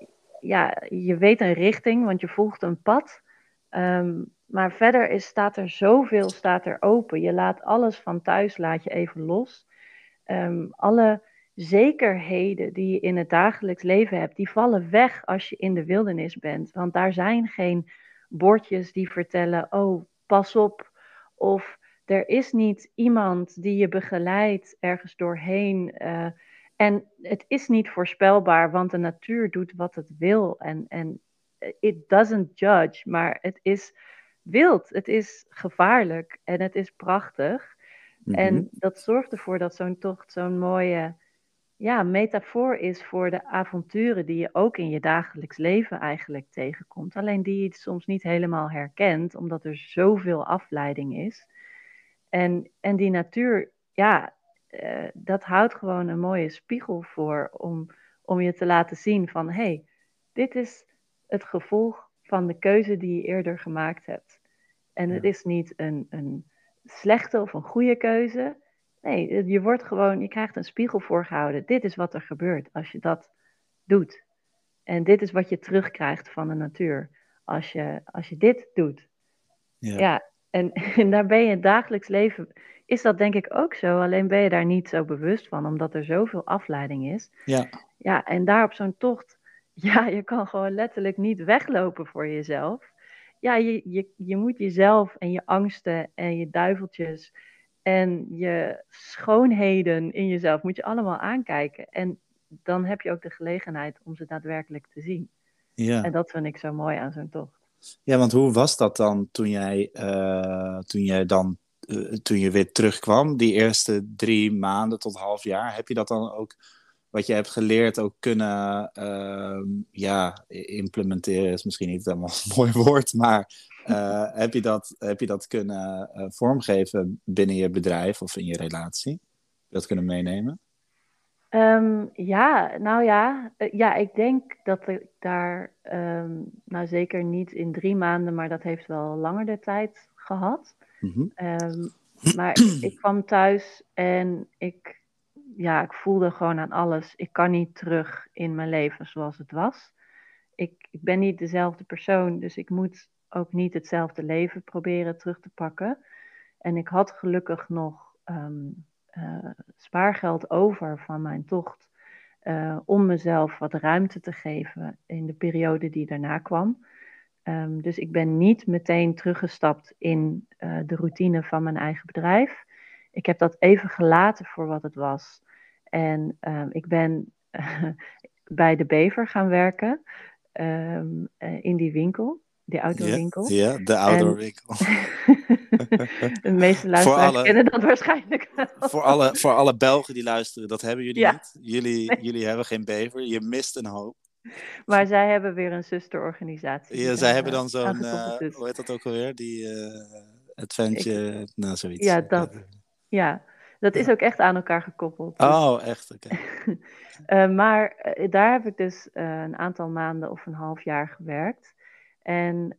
ja, je weet een richting, want je volgt een pad. Ehm, maar verder is, staat er zoveel staat er open. Je laat alles van thuis laat je even los. Ehm, alle zekerheden die je in het dagelijks leven hebt, die vallen weg als je in de wildernis bent. Want daar zijn geen bordjes die vertellen, oh, pas op. Of er is niet iemand die je begeleidt ergens doorheen. Uh, en het is niet voorspelbaar, want de natuur doet wat het wil. En, en it doesn't judge, maar het is wild, het is gevaarlijk en het is prachtig. En mhm. dat zorgt ervoor dat zo'n tocht zo'n mooie ja, metafoor is voor de avonturen die je ook in je dagelijks leven eigenlijk tegenkomt. Alleen die je soms niet helemaal herkent, omdat er zoveel afleiding is. En, en die natuur, ja, uh, dat houdt gewoon een mooie spiegel voor om, om je te laten zien van hé, hey, dit is het gevolg van de keuze die je eerder gemaakt hebt. En het is niet een, een slechte of een goede keuze. Nee, je wordt gewoon, je krijgt een spiegel voorgehouden. Dit is wat er gebeurt als je dat doet. En dit is wat je terugkrijgt van de natuur als je, als je dit doet. Ja, ja en, en daar ben je in het dagelijks leven is dat denk ik ook zo. Alleen ben je daar niet zo bewust van, omdat er zoveel afleiding is. Ja. Ja, en daar op zo'n tocht, ja, je kan gewoon letterlijk niet weglopen voor jezelf. Ja, je, je, je moet jezelf en je angsten en je duiveltjes en je schoonheden in jezelf moet je allemaal aankijken. En dan heb je ook de gelegenheid om ze daadwerkelijk te zien. Ja. En dat vind ik zo mooi aan zo'n tocht. Ja, want hoe was dat dan toen jij, uh, toen jij dan eh, toen je weer terugkwam, die eerste drie maanden tot half jaar, heb je dat dan ook, wat je hebt geleerd, ook kunnen uh, ja, implementeren? Is misschien niet helemaal een mooi woord, maar uh, heb, je dat, heb je dat kunnen uh, vormgeven binnen je bedrijf of in je relatie? Dat kunnen meenemen? Um, ja, nou ja, ja, ik denk dat ik daar, um, nou zeker niet in drie maanden, maar dat heeft wel langer de tijd gehad. Mhm. Ehm, maar ik kwam thuis en ik, ja, ik voelde gewoon aan alles. Ik kan niet terug in mijn leven zoals het was. Ik, ik ben niet dezelfde persoon, dus ik moet ook niet hetzelfde leven proberen terug te pakken. En ik had gelukkig nog ehm, eh, spaargeld over van mijn tocht. Uh, om mezelf wat ruimte te geven in de periode die daarna kwam. Ehm, dus ik ben niet meteen teruggestapt in uh, de routine van mijn eigen bedrijf. Ik heb dat even gelaten voor wat het was. En um, ik ben bij de Bever gaan werken in die winkel, die outdoorwinkel. Ja, ja, de outdoorwinkel. de meeste luisteraars alle, kennen dat waarschijnlijk wel. Voor alle, voor alle Belgen die luisteren, dat hebben jullie ja. niet. Jullie, nee. jullie hebben geen Bever, je mist een hoop. Maar zij hebben weer een zusterorganisatie. Ja, zij hebben dan zo'n, uh, hoe heet dat ook alweer? Die uh, adventure, Ik, nou zoiets. Ja, dat. Ja, dat is ook echt aan elkaar gekoppeld. Dus. Oh, echt? Oké. Okay. uh, maar daar heb ik dus een aantal maanden of een half jaar gewerkt. En,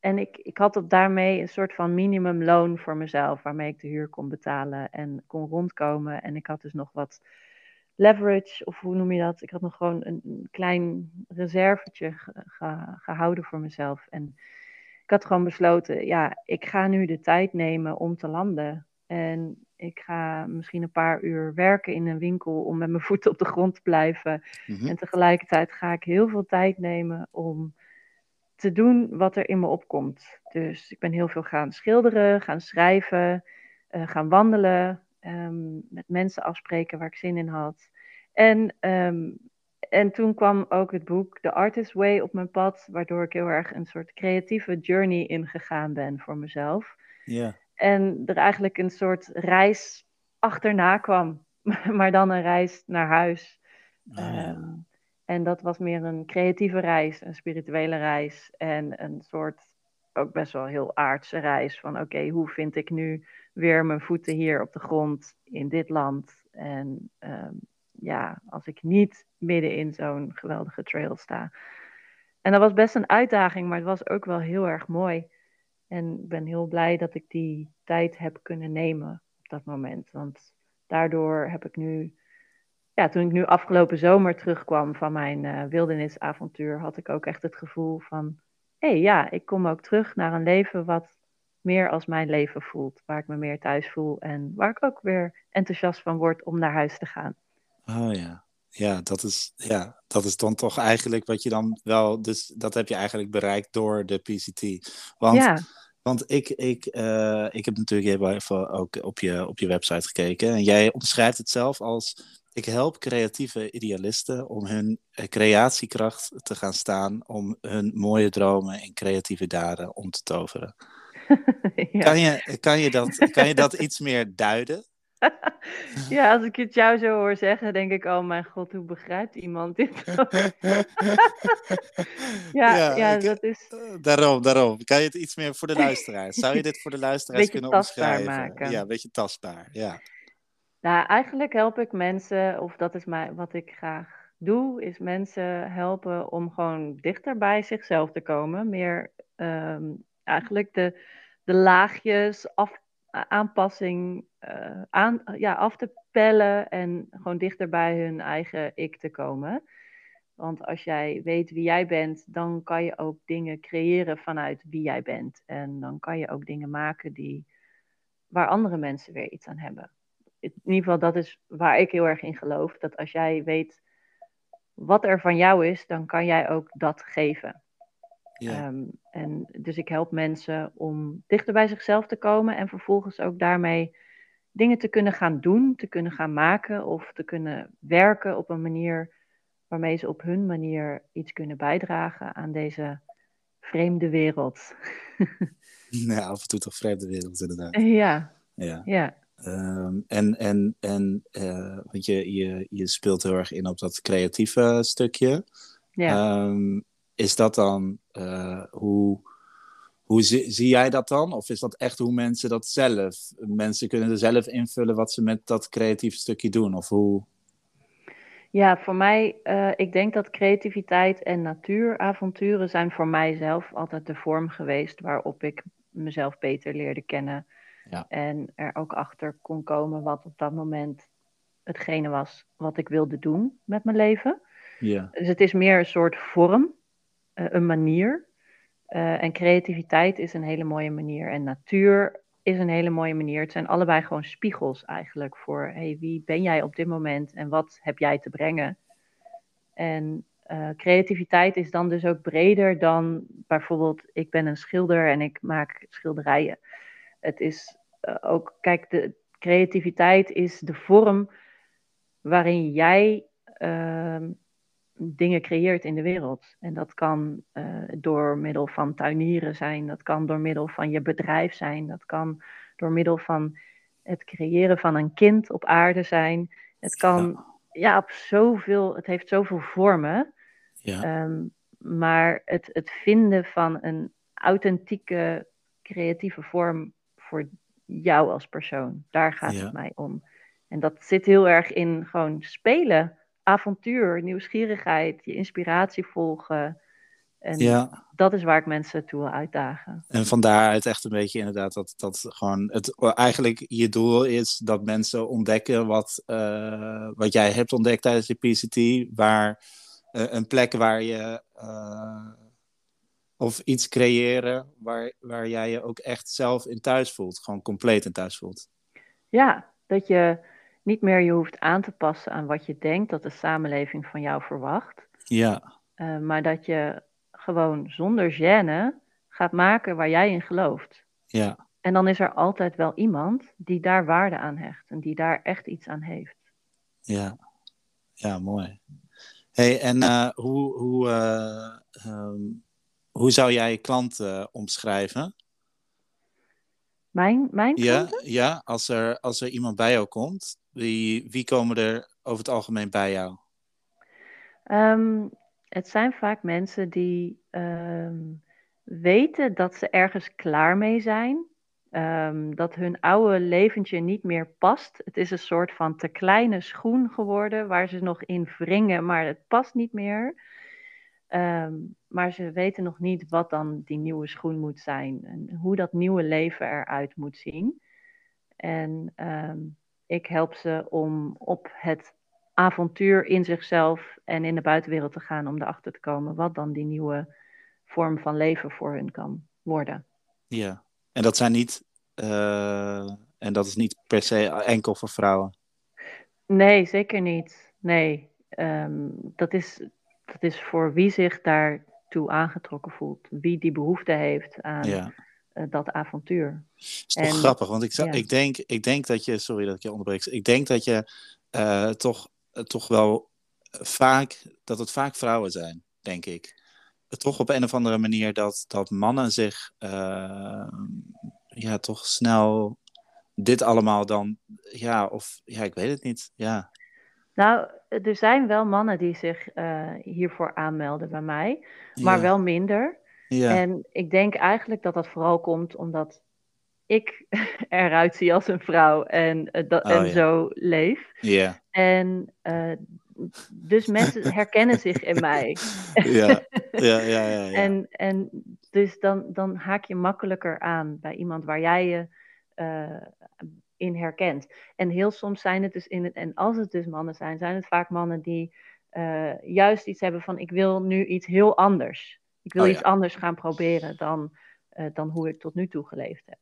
en ik, ik had op daarmee een soort van minimumloon voor mezelf, waarmee ik de huur kon betalen en kon rondkomen. En ik had dus nog wat leverage, of hoe noem je dat? Ik had nog gewoon een, klein reservetje gehouden voor mezelf. En ik had gewoon besloten, ja, ik ga nu de tijd nemen om te landen. En ik ga misschien een paar uur werken in een winkel om met mijn voeten op de grond te blijven. Mhm. En tegelijkertijd ga ik heel veel tijd nemen om te doen wat er in me opkomt. Dus ik ben heel veel gaan schilderen, gaan schrijven, uh, gaan wandelen, um, met mensen afspreken waar ik zin in had. En, um, en toen kwam ook het boek The Artist Way op mijn pad, waardoor ik heel erg een soort creatieve journey ingegaan ben voor mezelf. Ja. En er eigenlijk een soort reis achterna kwam, maar dan een reis naar huis. Oh, ja. um, en dat was meer een creatieve reis, een spirituele reis en een soort ook best wel heel aardse reis van oké, hoe vind ik nu weer mijn voeten hier op de grond in dit land. En um, ja, als ik niet midden in zo'n geweldige trail sta. En dat was best een uitdaging, maar het was ook wel heel erg mooi. En ik ben heel blij dat ik die tijd heb kunnen nemen op dat moment. Want daardoor heb ik nu, ja, toen ik nu afgelopen zomer terugkwam van mijn uh, wildernisavontuur, had ik ook echt het gevoel van, hé hey, ja, ik kom ook terug naar een leven wat meer als mijn leven voelt. Waar ik me meer thuis voel en waar ik ook weer enthousiast van word om naar huis te gaan. Oh ja, ja, dat is, ja, dat is dan toch eigenlijk wat je dan wel, dus dat heb je eigenlijk bereikt door de PCT. Want, ja. want ik, ik, uh, ik heb natuurlijk even ook op je, op je website gekeken en jij omschrijft het zelf als ik help creatieve idealisten om hun eh, creatiekracht te gaan staan, om hun mooie dromen in creatieve daden om te toveren. ja. kan, je, kan, je dat, kan je dat iets meer duiden? ja, als ik het jou zo hoor zeggen, denk ik, oh mijn god, hoe begrijpt iemand dit? ja, ja, ja dat is... Eh, daarom, daarom. Kan je het iets meer voor de luisteraars? Zou je dit voor de luisteraars kunnen omschrijven? Maken. Ja, een beetje tastbaar, ja. Nou, eigenlijk help ik mensen, of dat is mij, wat ik graag doe, is mensen helpen om gewoon dichter bij zichzelf te komen. Meer um, eigenlijk de, de laagjes af, aanpassing uh, aan, ja, af te pellen en gewoon dichter bij hun eigen ik te komen. Want als jij weet wie jij bent, dan kan je ook dingen creëren vanuit wie jij bent. En dan kan je ook dingen maken die, waar andere mensen weer iets aan hebben. In ieder geval, dat is waar ik heel erg in geloof. Dat als jij weet wat er van jou is, dan kan jij ook dat geven. Ehm, en dus ik help mensen om dichter bij zichzelf te komen en vervolgens ook daarmee dingen te kunnen gaan doen, te kunnen gaan maken of te kunnen werken op een manier waarmee ze op hun manier iets kunnen bijdragen aan deze vreemde wereld. ja, af en toe toch vreemde wereld inderdaad. Ja. Ja. ja. Um, en en, en uh, want je, je, je speelt heel erg in op dat creatieve stukje. Ja. Um, is dat dan, uh, hoe, hoe zie, zie, jij dat dan? Of is dat echt hoe mensen dat zelf, mensen kunnen er zelf invullen wat ze met dat creatieve stukje doen? Of hoe? Ja, voor mij, uh, ik denk dat creativiteit en natuuravonturen zijn voor mijzelf altijd de vorm geweest waarop ik mezelf beter leerde kennen. Ja. En er ook achter kon komen wat op dat moment hetgene was wat ik wilde doen met mijn leven. Ja. Dus het is meer een soort vorm eh, een manier. Uh, en creativiteit is een hele mooie manier. En natuur is een hele mooie manier. Het zijn allebei gewoon spiegels eigenlijk voor hey, wie ben jij op dit moment en wat heb jij te brengen. En uh, creativiteit is dan dus ook breder dan bijvoorbeeld ik ben een schilder en ik maak schilderijen. Het is ook, kijk, de creativiteit is de vorm waarin jij uh, dingen creëert in de wereld. En dat kan uh, door middel van tuinieren zijn, dat kan door middel van je bedrijf zijn, dat kan door middel van het creëren van een kind op aarde zijn. Het kan, ja, op zoveel, het heeft zoveel vormen. Ja. Um, maar het, het vinden van een authentieke creatieve vorm voor jou als persoon, daar gaat ja. het mij om. En dat zit heel erg in gewoon spelen avontuur, nieuwsgierigheid, je inspiratie volgen. En ja. dat is waar ik mensen toe wil uitdagen. En van daaruit echt een beetje inderdaad dat, dat gewoon het eigenlijk je doel is dat mensen ontdekken wat, uh, wat jij hebt ontdekt tijdens je PCT, waar uh, een plek waar je uh, of iets creëren waar, waar jij je ook echt zelf in thuis voelt, gewoon compleet in thuis voelt. Ja, dat je niet meer je hoeft aan te passen aan wat je denkt dat de samenleving van jou verwacht. Ja. Uh, maar dat je gewoon zonder gêne gaat maken waar jij in gelooft. Ja. En dan is er altijd wel iemand die daar waarde aan hecht en die daar echt iets aan heeft. Ja, ja mooi. Hey, en uh, hoe, hoe, uh, um, hoe zou jij je klant omschrijven? Mijn, mijn ja, ja als, er, als er iemand bij jou komt, wie, wie komen er over het algemeen bij jou? Um, het zijn vaak mensen die um, weten dat ze ergens klaar mee zijn Ehm, dat hun oude leventje niet meer past. Het is een soort van te kleine schoen geworden waar ze nog in wringen, maar het past niet meer. Ehm, maar ze weten nog niet wat dan die nieuwe schoen moet zijn en hoe dat nieuwe leven eruit moet zien. En ehm, ik help ze om op het avontuur in zichzelf en in de buitenwereld te gaan om erachter te komen wat dan die nieuwe vorm van leven voor hun kan worden. Ja, en dat zijn niet, uh, en dat is niet per se enkel voor vrouwen. Nee, zeker niet. Nee, um, dat, is, dat is voor wie zich daartoe aangetrokken voelt, wie die behoefte heeft aan ja. uh, dat avontuur. Het is toch grappig, want ik, ja. ik, denk, ik denk dat je, sorry dat ik je onderbreek, ik denk dat je uh, toch, toch wel vaak, dat het vaak vrouwen zijn, denk ik toch op een of andere manier dat, dat mannen zich ja, toch snel dit allemaal dan, ja, of ja, ik weet het niet, ja. Nou, er zijn wel mannen die zich uh, hiervoor aanmelden bij mij, maar ja. wel minder. Ja. En ik denk eigenlijk dat dat vooral komt omdat ik eruit zie als een vrouw en, uh, dat, oh, en ja. zo leef. Ja. En uh, dus mensen herkennen zich in mij. Ja, ja, ja. ja, ja. En, en dus dan, dan haak je makkelijker aan bij iemand waar jij je in herkent. En heel soms zijn het dus in het, en als het dus mannen zijn, zijn het vaak mannen die uh, juist iets hebben van: ik wil nu iets heel anders. Ik wil oh, iets anders gaan proberen dan, uh, dan hoe ik tot nu toe geleefd heb.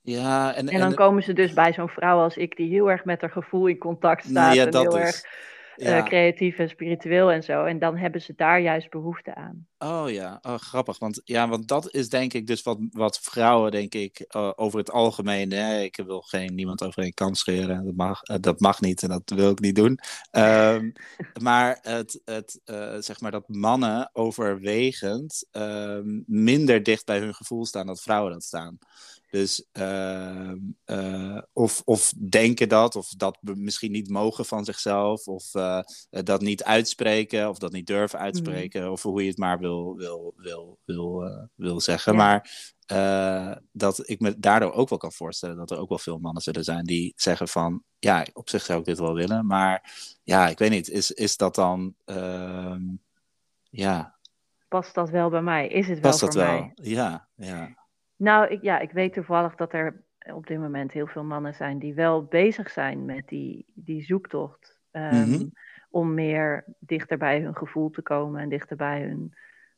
Ja, en, en dan en, komen ze dus bij zo'n vrouw als ik, die heel erg met haar gevoel in contact staat. Ja, en heel is. erg ja. uh, creatief en spiritueel en zo. En dan hebben ze daar juist behoefte aan. Oh ja, oh, grappig. Want, ja, want dat is denk ik dus wat, wat vrouwen, denk ik, uh, over het algemeen. Hè, ik wil geen niemand over een kant scheren. Dat mag, uh, dat mag niet en dat wil ik niet doen. Um, maar het, het zeg maar dat mannen overwegend ehm, minder dicht bij hun gevoel staan dan vrouwen dat staan. Dus uh, uh, of, of denken dat, of dat misschien niet mogen van zichzelf, of uh, dat niet uitspreken, of dat niet durven uitspreken, mm. of hoe je het maar wil, wil, wil, wil, wil zeggen. Ja. Maar dat ik me daardoor ook wel kan voorstellen dat er ook wel veel mannen zullen zijn die zeggen van, ja, op zich zou ik dit wel willen, maar ja, ik weet niet, is, is dat dan, ehm, ja. Past dat wel bij mij? Is het wel Past voor dat mij? wel? Ja, ja. Nou, ik, ja, ik weet toevallig dat er op dit moment heel veel mannen zijn die wel bezig zijn met die, die zoektocht. Um, mm-hmm. Om meer dichter bij hun gevoel te komen en dichter bij hun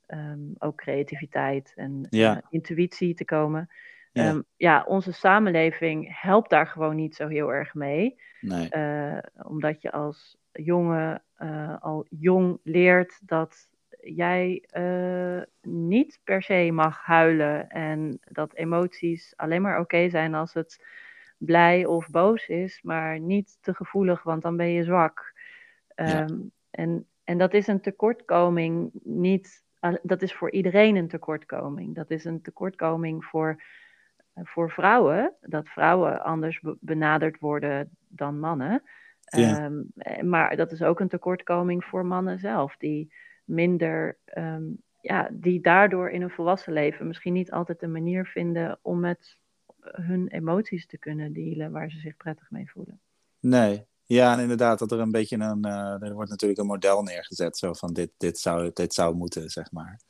um, ook creativiteit en ja. uh, intuïtie te komen. Ja. Um, ja. onze samenleving helpt daar gewoon niet zo heel erg mee. Nee. Uh, omdat je als jongen uh, al jong leert dat jij uh, niet per se mag huilen en dat emoties alleen maar oké okay zijn als het blij of boos is, maar niet te gevoelig, want dan ben je zwak. Ja. Um, en, en dat is een tekortkoming, niet, dat is voor iedereen een tekortkoming. Dat is een tekortkoming voor, voor vrouwen, dat vrouwen anders benaderd worden dan mannen. Ja. Um, maar dat is ook een tekortkoming voor mannen zelf, die minder, um, ja, die daardoor in een volwassen leven misschien niet altijd een manier vinden om met hun emoties te kunnen dealen waar ze zich prettig mee voelen. Nee, ja, en inderdaad, dat er een beetje een. Uh, er wordt natuurlijk een model neergezet, zo van dit, dit, zou, dit zou moeten, zeg maar.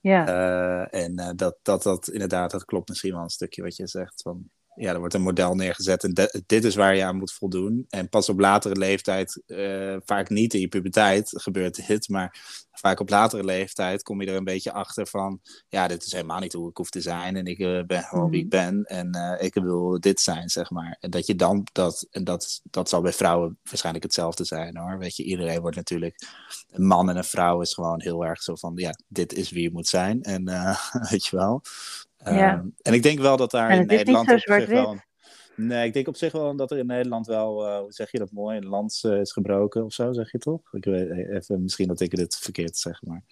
Ja. Uh, en uh, dat, dat, dat inderdaad, dat klopt misschien wel een stukje wat je zegt. Van, ja, er wordt een model neergezet en de, dit is waar je aan moet voldoen. En pas op latere leeftijd, uh, vaak niet in je puberteit gebeurt dit, maar vaak op latere leeftijd kom je er een beetje achter van, ja, dit is helemaal niet hoe ik hoef te zijn en ik uh, ben gewoon wie ik ben en uh, ik wil dit zijn, zeg maar. En dat je dan, dat, en dat, dat zal bij vrouwen waarschijnlijk hetzelfde zijn hoor. Weet je, iedereen wordt natuurlijk, een man en een vrouw is gewoon heel erg zo van, ja, dit is wie je moet zijn en weet je wel. Ja. Um, en ik denk wel dat daar in Nederland op zich wel. Nee, ik denk op zich wel dat er in Nederland wel, uh, hoe zeg je dat mooi, een lans uh, is gebroken of zo, zeg je toch? Ik weet even, misschien dat ik dit verkeerd zeg, maar.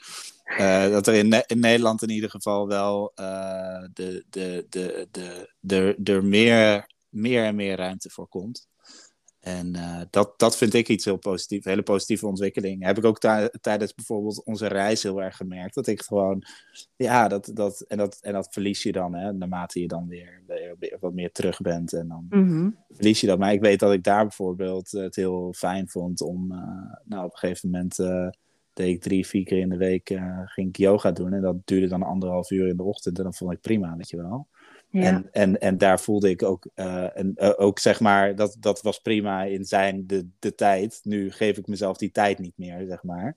Uh, dat er in, ne in, Nederland in ieder geval wel de, de, de, de, de, er meer, meer en meer ruimte voor komt. En uh, dat, dat vind ik iets heel positief, hele positieve ontwikkeling. Heb ik ook tijdens bijvoorbeeld onze reis heel erg gemerkt. Dat ik gewoon, ja, dat, dat, en, dat, en dat verlies je dan, hè, naarmate je dan weer, weer wat meer terug bent. En dan mm verlies je dat. Maar ik weet dat ik daar bijvoorbeeld het heel fijn vond om, uh, nou, op een gegeven moment uh, deed ik drie, vier keer in de week ging ik yoga doen. En dat duurde dan anderhalf uur in de ochtend. En dat vond ik prima, weet je wel. En, en, en daar voelde ik ook, uh, en, uh, ook zeg maar, dat, dat was prima in zijn de, de tijd. Nu geef ik mezelf die tijd niet meer, zeg maar.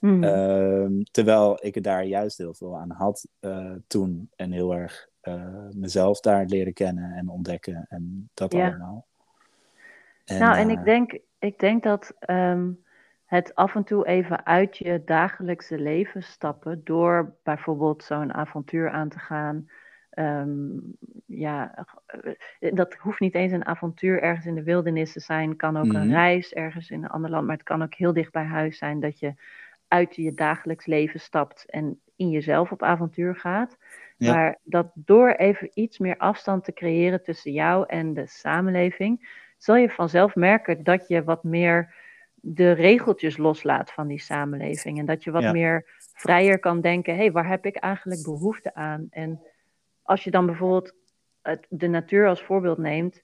Mm. Uh, terwijl ik er daar juist heel veel aan had uh, toen. En heel erg mezelf daar leren kennen en ontdekken en dat ja. allemaal. En, nou, en ik denk, ik denk dat um, het af en toe even uit je dagelijkse leven stappen door bijvoorbeeld zo'n avontuur aan te gaan Um, ja, eh, dat hoeft niet eens een avontuur ergens in de wildernis te zijn. kan ook een mhm. reis ergens in een ander land. Maar het kan ook heel dicht bij huis zijn dat je uit je dagelijks leven stapt en in jezelf op avontuur gaat. Maar dat door even iets meer afstand te creëren tussen jou en de samenleving, zal je vanzelf merken dat je wat meer de regeltjes loslaat van die samenleving. En dat je wat meer vrijer kan denken: hé, hey, waar heb ik eigenlijk behoefte aan? En als je dan bijvoorbeeld de natuur als voorbeeld neemt,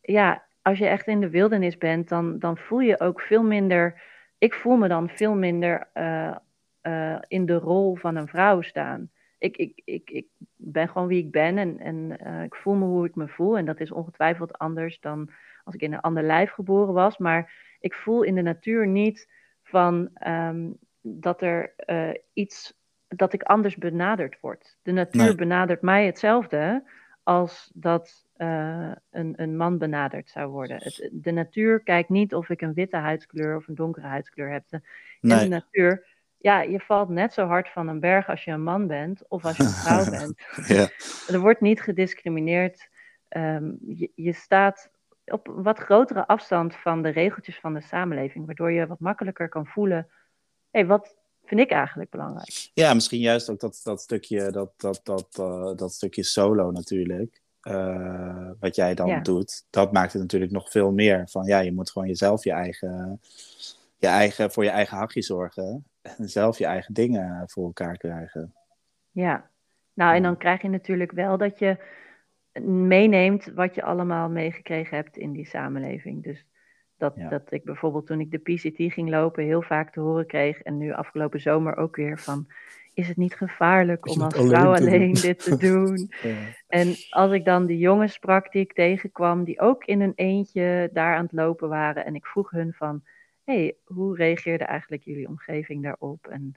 ja, als je echt in de wildernis bent, dan, dan voel je ook veel minder. Ik voel me dan veel minder uh, uh, in de rol van een vrouw staan. Ik, ik, ik, ik ben gewoon wie ik ben en, en uh, ik voel me hoe ik me voel. En dat is ongetwijfeld anders dan als ik in een ander lijf geboren was. Maar ik voel in de natuur niet van um, dat er iets dat ik anders benaderd word. De natuur benadert mij hetzelfde als dat uh, een, een man benaderd zou worden. Het, de natuur kijkt niet of ik een witte huidskleur of een donkere huidskleur heb. De, nee. De natuur, ja, je valt net zo hard van een berg als je een man bent of als je een vrouw bent. ja. Er wordt niet gediscrimineerd. Um, je, je staat op wat grotere afstand van de regeltjes van de samenleving, waardoor je wat makkelijker kan voelen. Hey, wat, vind ik eigenlijk belangrijk. Ja, misschien juist ook dat, dat, stukje, dat, dat, dat, uh, dat stukje solo natuurlijk. Uh, wat jij dan ja. doet, dat maakt het natuurlijk nog veel meer van ja, je moet gewoon jezelf je eigen, je eigen voor je eigen hakje zorgen en zelf je eigen dingen voor elkaar krijgen. Ja, nou en dan krijg je natuurlijk wel dat je meeneemt wat je allemaal meegekregen hebt in die samenleving. Dus dat, dat ik bijvoorbeeld toen ik de PCT ging lopen heel vaak te horen kreeg. En nu afgelopen zomer ook weer van... Is het niet gevaarlijk om als vrouw alleen dit te doen? ja. En als ik dan de jongens sprak die ik tegenkwam... die ook in een eentje daar aan het lopen waren... en ik vroeg hun van... hey, hoe reageerde eigenlijk jullie omgeving daarop? En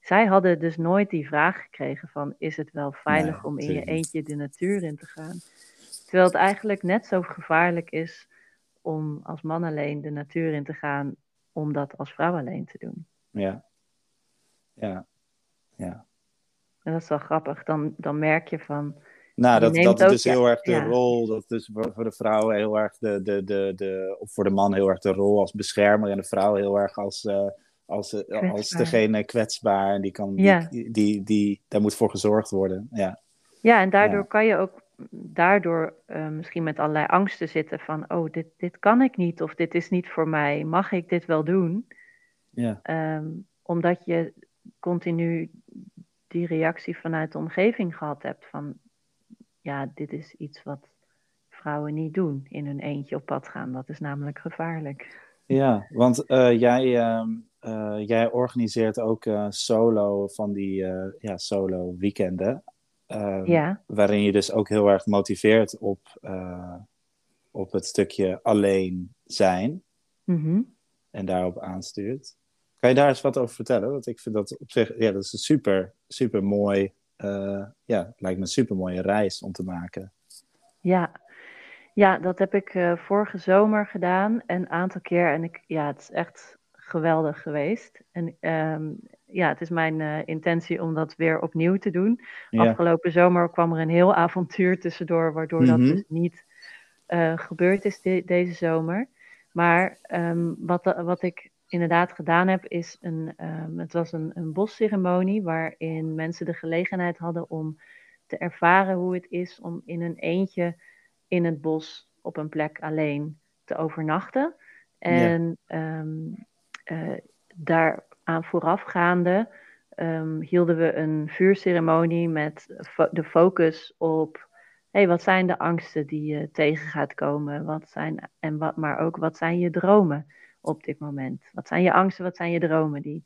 zij hadden dus nooit die vraag gekregen van... is het wel veilig om in je eentje de natuur in te gaan? Terwijl het eigenlijk net zo gevaarlijk is om als man alleen de natuur in te gaan, om dat als vrouw alleen te doen. Ja, ja, ja. En dat is wel grappig. Dan, dan merk je van. Nou, dat, dat is dus heel erg de rol. Dat is dus voor de vrouw heel erg de, de, de, de. Of voor de man heel erg de rol als beschermer. En de vrouw heel erg als. Uh, als, uh, als degene kwetsbaar. En die kan. Ja. Die, die, die, daar moet voor gezorgd worden. Ja. Ja, en daardoor kan je ook daardoor uh, misschien met allerlei angsten zitten van, oh, dit, dit kan ik niet of dit is niet voor mij, mag ik dit wel doen? Ja. Um, omdat je continu die reactie vanuit de omgeving gehad hebt van, ja, dit is iets wat vrouwen niet doen, in hun eentje op pad gaan. Dat is namelijk gevaarlijk. Ja, want uh, jij, uh, jij organiseert ook solo van die ja, solo weekenden. Um, ja. Waarin je dus ook heel erg motiveert op, uh, op het stukje alleen zijn. Mm -hmm. En daarop aanstuurt. Kan je daar eens wat over vertellen? Want ik vind dat op zich, ja, dat is een super, super mooi, uh, ja, lijkt me een super mooie reis om te maken. Ja, ja dat heb ik uh, vorige zomer gedaan, een aantal keer. En ik, ja, het is echt geweldig geweest. En um, ja, het is mijn uh, intentie om dat weer opnieuw te doen. Ja. Afgelopen zomer kwam er een heel avontuur tussendoor, waardoor dat mhm. dus niet uh, gebeurd is de deze zomer. Maar um, wat, wat ik inderdaad gedaan heb, is een, um, het was een, een bosceremonie waarin mensen de gelegenheid hadden om te ervaren hoe het is om in een eentje in het bos op een plek alleen te overnachten. En ja. um, uh, daaraan voorafgaande um, hielden we een vuurceremonie met de focus op hey, wat zijn de angsten die je tegen gaat komen? Wat zijn, en wat, maar ook wat zijn je dromen op dit moment? Wat zijn je angsten, wat zijn je dromen? Die,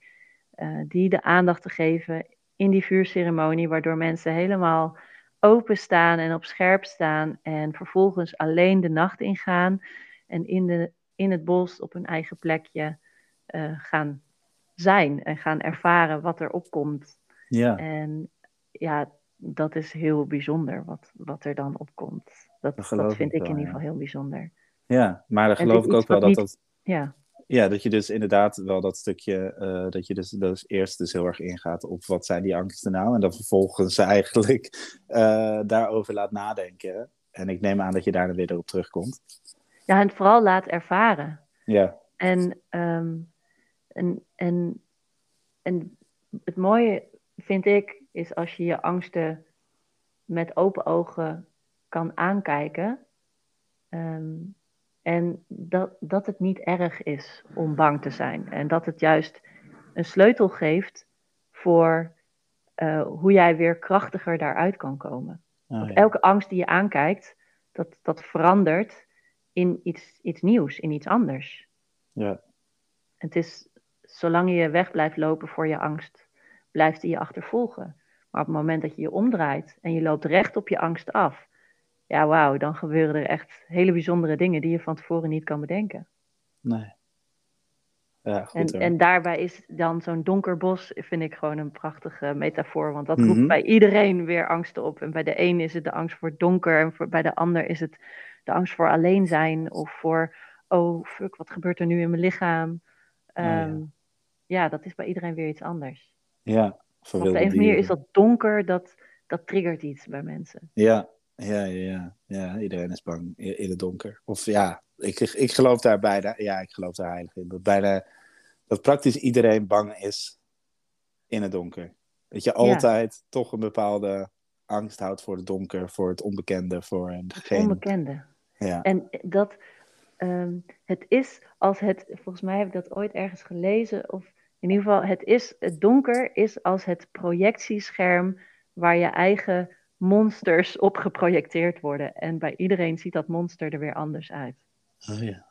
uh, die de aandacht te geven in die vuurceremonie, waardoor mensen helemaal openstaan en op scherp staan en vervolgens alleen de nacht ingaan en in, de, in het bos op hun eigen plekje uh, gaan zijn en gaan ervaren wat er opkomt. Ja. En ja, dat is heel bijzonder wat, wat er dan opkomt. Dat, dat, dat vind ik, wel, in ieder geval heel bijzonder. Ja, maar dan geloof ik ook wel dat niet... dat. Ja. Ja, dat je dus inderdaad wel dat stukje, uh, dat je dus, dus eerst dus heel erg ingaat op wat zijn die angsten nou. En dan vervolgens eigenlijk uh, daarover laat nadenken. En ik neem aan dat je daar dan weer op terugkomt. Ja, en vooral laat ervaren. Ja. En, um, en, en, en het mooie vind ik, is als je je angsten met open ogen kan aankijken. Um, en dat, dat het niet erg is om bang te zijn. En dat het juist een sleutel geeft voor uh, hoe jij weer krachtiger daaruit kan komen. Oh, ja. Elke angst die je aankijkt, dat, dat verandert in iets, iets nieuws, in iets anders. Ja. Het is, zolang je weg blijft lopen voor je angst, blijft die je achtervolgen. Maar op het moment dat je je omdraait en je loopt recht op je angst af, ja, wauw, dan gebeuren er echt hele bijzondere dingen die je van tevoren niet kan bedenken. Nee. Ja, goed, en, en, daarbij is dan zo'n donker bos, vind ik gewoon een prachtige metafoor. Want dat roept mm -hmm. bij iedereen weer angsten op. En bij de een is het de angst voor het donker. En voor, bij de ander is het de angst voor alleen zijn. Of voor, oh fuck, wat gebeurt er nu in mijn lichaam? Um, oh, ja. Ehm, ja. dat is bij iedereen weer iets anders. Ja, op de een manier is dat donker, dat, dat triggert iets bij mensen. Ja, ja, ja, ja. iedereen is bang in het donker. Of ja, ik, ik geloof daar bijna, ja, ik geloof daar heilig in. Dat, bijna, dat praktisch iedereen bang is in het donker. Dat je altijd ja. toch een bepaalde angst houdt voor het donker, voor het onbekende, voor het onbekende. Ja. En dat, um, het is als het, volgens mij heb ik dat ooit ergens gelezen, of in ieder geval, het is, het donker is als het projectiescherm waar je eigen monsters op geprojecteerd worden. En bij iedereen ziet dat monster er weer anders uit. Oh ja.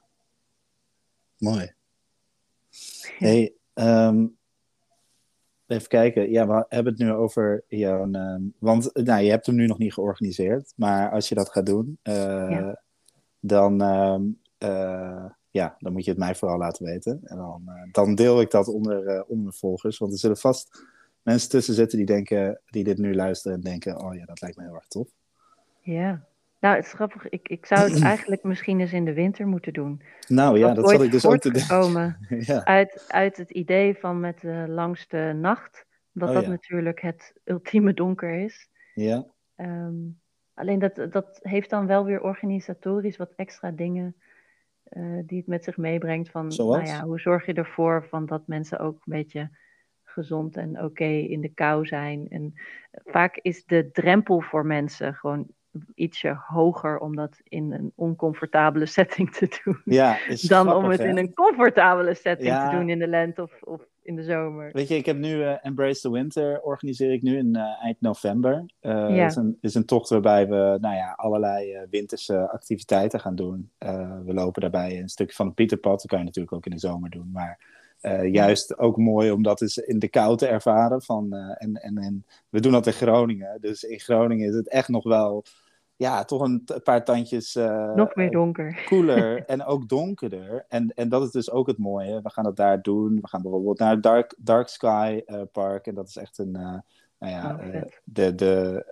Mooi. Hey, um, even kijken. Ja, we hebben het nu over jouw. Um, want nou, je hebt hem nu nog niet georganiseerd. Maar als je dat gaat doen, uh, ja. dan, um, uh, ja, dan moet je het mij vooral laten weten. En dan, uh, dan deel ik dat onder, onder mijn volgers. Want er zullen vast mensen tussen zitten die, denken, die dit nu luisteren en denken: oh ja, dat lijkt me heel erg tof. Ja, nou, het is grappig. Ik, ik zou het eigenlijk misschien eens in de winter moeten doen. Nou ja, dat zal ik dus ook te denken. ja. uit, uit het idee van met de langste nacht. Dat oh, dat ja. natuurlijk het ultieme donker is. Ja. Um, alleen dat, dat heeft dan wel weer organisatorisch wat extra dingen uh, die het met zich meebrengt. Van, Zoals? Nou ja, hoe zorg je ervoor van dat mensen ook een beetje gezond en oké okay in de kou zijn. En vaak is de drempel voor mensen gewoon ietsje hoger om dat in een oncomfortabele setting te doen. Ja, dan grappig, om het hè? in een comfortabele setting ja. te doen in de lente of, of in de zomer. Weet je, ik heb nu uh, Embrace the Winter organiseer ik nu in uh, eind november. Uh, ja. is, een, is een tocht waarbij we nou ja, allerlei winterse activiteiten gaan doen. we lopen daarbij een stukje van het Pieterpad. Dat kan je natuurlijk ook in de zomer doen, maar juist ook mooi om dat eens in de kou te ervaren. Van, en, en, en we doen dat in Groningen. Dus in Groningen is het echt nog wel, ja, toch een paar tandjes. Uh, nog meer donker. Koeler en ook donkerder. En, en dat is dus ook het mooie. We gaan dat daar doen. We gaan bijvoorbeeld naar het Dark, Dark Sky Park. En dat is echt een. nou ja, oh, de, de,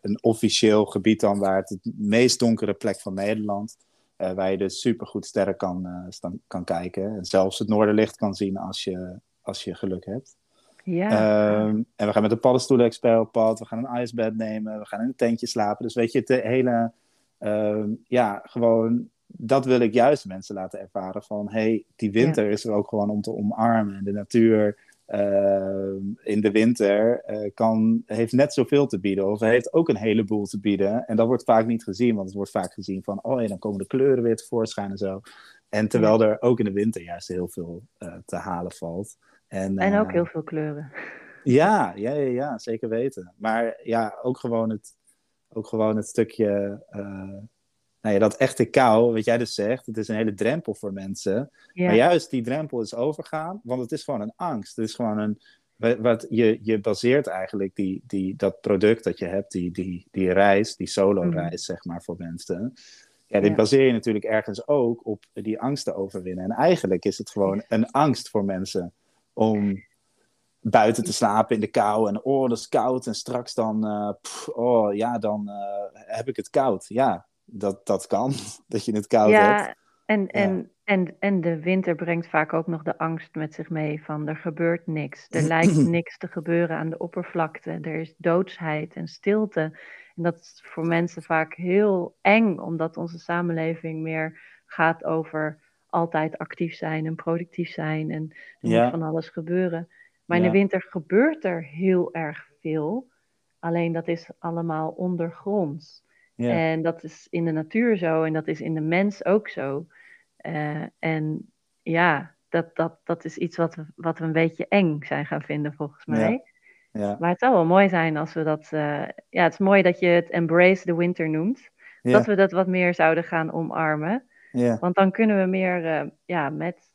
een officieel gebied dan waar het het meest donkere plek van Nederland waar je dus supergoed sterren kan, kan kijken. En zelfs het noorderlicht kan zien als je, als je geluk hebt. Ja. Um, en we gaan met een paddenstoelen-expert op pad. We gaan een icebed nemen. We gaan in een tentje slapen. Dus weet je, het hele... Uh, ja, gewoon... Dat wil ik juist mensen laten ervaren van... hey, die winter ja. is er ook gewoon om te omarmen. En de natuur in de winter kan, heeft net zoveel te bieden. Of heeft ook een heleboel te bieden. En dat wordt vaak niet gezien, want het wordt vaak gezien van, oh ja, dan komen de kleuren weer tevoorschijn en zo. En terwijl er ook in de winter juist heel veel te halen valt. En, en ook heel veel kleuren. Ja, ja, ja, ja, zeker weten. Maar ja, ook gewoon het, ook gewoon het stukje, uh, nou ja, dat echte kou, wat jij dus zegt, het is een hele drempel voor mensen. Maar juist die drempel is overgaan, want het is gewoon een angst. Het is gewoon een, wat je, je baseert eigenlijk die, die, dat product dat je hebt, die, die, die reis, die solo-reis, mhm. zeg maar, voor mensen. Ja, die baseer je natuurlijk ergens ook op die angst te overwinnen. En eigenlijk is het gewoon een angst voor mensen om buiten te slapen in de kou. En oh, dat is koud. En straks dan, uh, oh ja, dan uh, heb ik het koud. Ja, dat, dat kan. dat je het koud ja, hebt. En, ja, en, en, en de winter brengt vaak ook nog de angst met zich mee van er gebeurt niks. Er lijkt niks te gebeuren aan de oppervlakte. Er is doodsheid en stilte. En dat is voor mensen vaak heel eng, omdat onze samenleving meer gaat over altijd actief zijn en productief zijn. En er ja. moet van alles gebeuren. Maar in de winter gebeurt er heel erg veel. Alleen dat is allemaal ondergronds. Ja. En dat is in de natuur zo en dat is in de mens ook zo. Uh, en ja, dat, dat, dat is iets wat we, wat we een beetje eng zijn gaan vinden volgens mij. Ja. Maar het zou wel mooi zijn als we dat. Uh, ja, het is mooi dat je het embrace the winter noemt. Dat we dat wat meer zouden gaan omarmen. Want dan kunnen we meer uh, ja, met,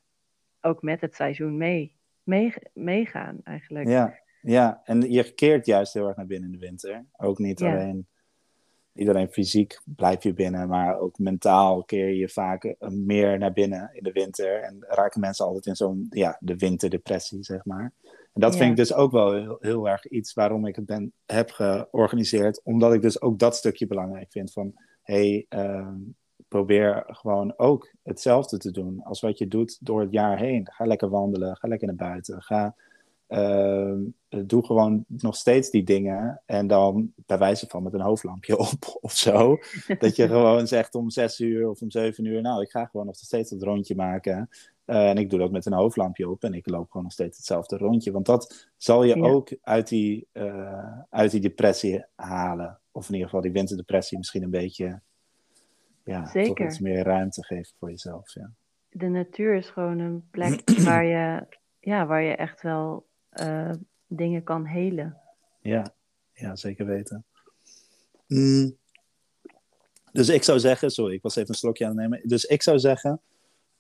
ook met het seizoen mee mee, meegaan eigenlijk. Ja, ja, en je keert juist heel erg naar binnen in de winter. Ook niet alleen iedereen fysiek blijf je binnen, maar ook mentaal keer je vaak eh, meer naar binnen in de winter. En raken mensen altijd in zo'n, ja, de winterdepressie, zeg maar. En dat vind ik dus ook wel heel, heel, erg iets waarom ik het ben, heb georganiseerd. Omdat ik dus ook dat stukje belangrijk vind van, hey, uh, probeer gewoon ook hetzelfde te doen als wat je doet door het jaar heen. Ga lekker wandelen, ga lekker naar buiten, ga, uh, doe gewoon nog steeds die dingen en dan bij wijze van met een hoofdlampje op of zo. dat je gewoon zegt om zes uur of om zeven uur, nou ik ga gewoon nog steeds het rondje maken. Uh, en ik doe dat met een hoofdlampje op en ik loop gewoon nog steeds hetzelfde rondje. Want dat zal je ook uit die, uh, uit die depressie halen. Of in ieder geval die winterdepressie misschien een beetje ja, Zeker. toch iets meer ruimte geven voor jezelf. Ja. De natuur is gewoon een plek waar je, ja, waar je echt wel uh, dingen kan helen. Ja, ja zeker weten. Mm. Dus ik zou zeggen, sorry, ik was even een slokje aan het nemen. Dus ik zou zeggen,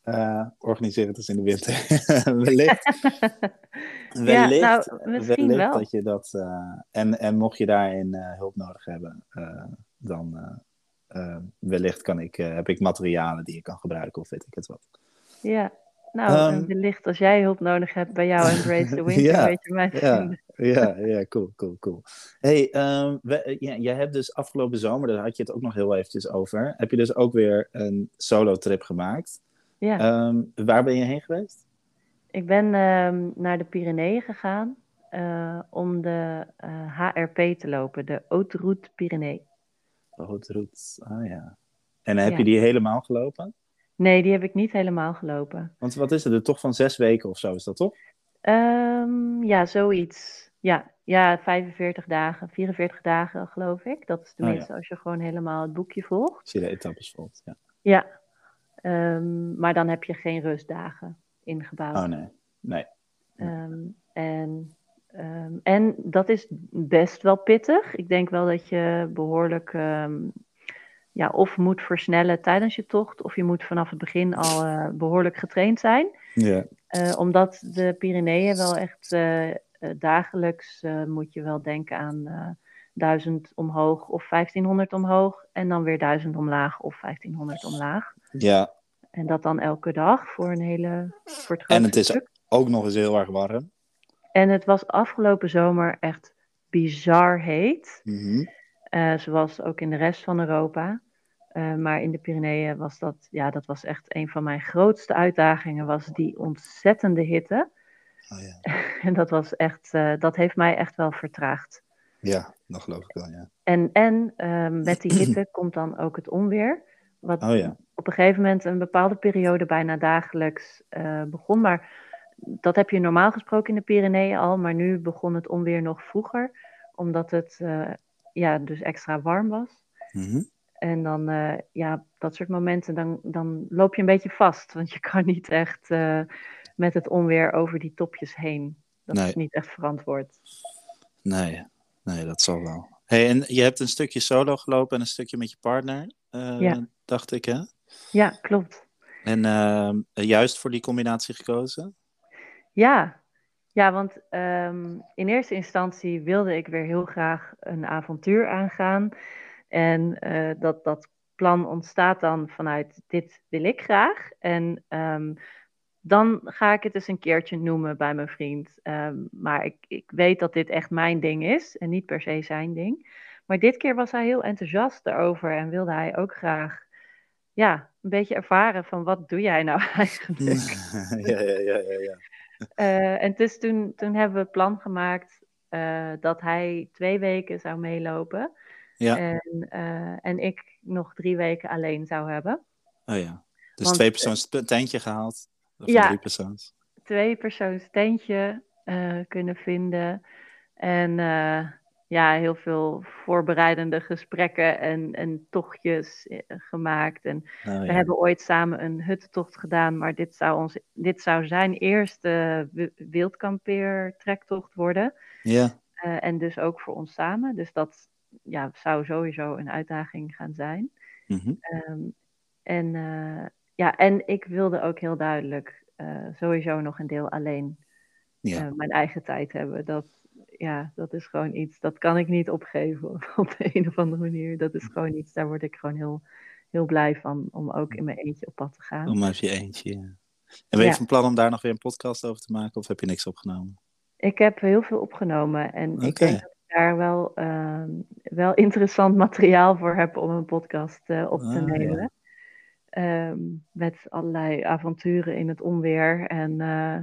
uh, organiseer het eens in de winter. wellicht, wellicht, ja, nou, misschien wellicht wel. dat je dat. Uh, en, en mocht je daarin hulp nodig hebben, dan wellicht kan ik, uh, heb ik materialen die ik kan gebruiken of weet ik het wat. Ja, nou, um, wellicht als jij hulp nodig hebt bij jou Embrace the Winter, ja, weet je mij ja, ja, ja, cool, cool, cool. hey, um, we, ja, jij hebt dus afgelopen zomer, daar had je het ook nog heel eventjes over, heb je dus ook weer een solo trip gemaakt. Ja. Um, waar ben je heen geweest? Ik ben naar de Pyreneeën gegaan uh, om de HRP te lopen, de Haute Pyrenee. Ah ja. En heb je die helemaal gelopen? Nee, die heb ik niet helemaal gelopen. Want wat is het? Toch van zes weken of zo is dat toch? Um, ja, zoiets. Ja, ja, 45 dagen, 44 dagen geloof ik. Dat is tenminste oh, als je gewoon helemaal het boekje volgt. Als je de etappes volgt, ja. Ja, um, maar dan heb je geen rustdagen ingebouwd. Oh nee, nee. Um, en Um, en dat is best wel pittig. Ik denk wel dat je behoorlijk um, ja, of moet versnellen tijdens je tocht, of je moet vanaf het begin al uh, behoorlijk getraind zijn. Uh, omdat de Pyreneeën wel echt uh, dagelijks moet je wel denken aan 1000 omhoog of 1500 omhoog. En dan weer 1000 omlaag of 1500 omlaag. Ja. En dat dan elke dag voor een hele. Voor het en het is ook nog eens heel erg warm. En het was afgelopen zomer echt bizar heet. Mm zoals ook in de rest van Europa. Uh, maar in de Pyreneeën was dat, ja, dat was echt een van mijn grootste uitdagingen, was die ontzettende hitte. Oh, ja. en dat was echt, uh, dat heeft mij echt wel vertraagd. Ja, dat geloof ik wel, ja. En, en uh, met die hitte komt dan ook het onweer. Wat oh, ja. op een gegeven moment een bepaalde periode bijna dagelijks begon. Maar dat heb je normaal gesproken in de Pyreneeën al, maar nu begon het onweer nog vroeger, omdat het uh, ja, dus extra warm was. Mhm. En dan, uh, ja, dat soort momenten, dan, dan loop je een beetje vast, want je kan niet echt uh, met het onweer over die topjes heen. Dat Nee. is niet echt verantwoord. Nee, nee, dat zal wel. Hey, en je hebt een stukje solo gelopen en een stukje met je partner, eh, Ja. dacht ik, hè? Ja, klopt. En eh, juist voor die combinatie gekozen? Ja, ja want ehm, in eerste instantie wilde ik weer heel graag een avontuur aangaan. En eh, dat, dat plan ontstaat dan vanuit dit wil ik graag. En ehm, dan ga ik het eens een keertje noemen bij mijn vriend. Ehm, maar ik, ik weet dat dit echt mijn ding is en niet per se zijn ding. Maar dit keer was hij heel enthousiast erover en wilde hij ook graag ja, een beetje ervaren van wat doe jij nou eigenlijk? ja, ja, ja, ja, ja. Uh, en dus toen, toen hebben we het plan gemaakt uh, dat hij twee weken zou meelopen. Ja. En, uh, en ik nog drie weken alleen zou hebben. Oh ja. Dus Want, twee persoons tentje gehaald? Of ja. drie persoons? Twee persoons tentje kunnen vinden. En ja, heel veel voorbereidende gesprekken en, en tochtjes gemaakt. En Oh, ja. we hebben ooit samen een huttocht gedaan, maar dit zou, ons, dit zou zijn eerste wildkampeer-trektocht worden. Ja. Uh, en dus ook voor ons samen. Dus dat ja, zou sowieso een uitdaging gaan zijn. Mm -hmm. um, en, uh, ja, en ik wilde ook heel duidelijk uh, sowieso nog een deel alleen ja. mijn eigen tijd hebben. Dat, ja, dat is gewoon iets, dat kan ik niet opgeven op de een of andere manier. Dat is gewoon iets, daar word ik gewoon heel, heel blij van, om ook in mijn eentje op pad te gaan. Om even je eentje, ja. En ben je Ja. van plan om daar nog weer een podcast over te maken, of heb je niks opgenomen? Ik heb heel veel opgenomen en ik denk dat ik daar wel, ehm, wel interessant materiaal voor heb om een podcast eh, op te Ah, ja. nemen. Ehm, met allerlei avonturen in het onweer en eh,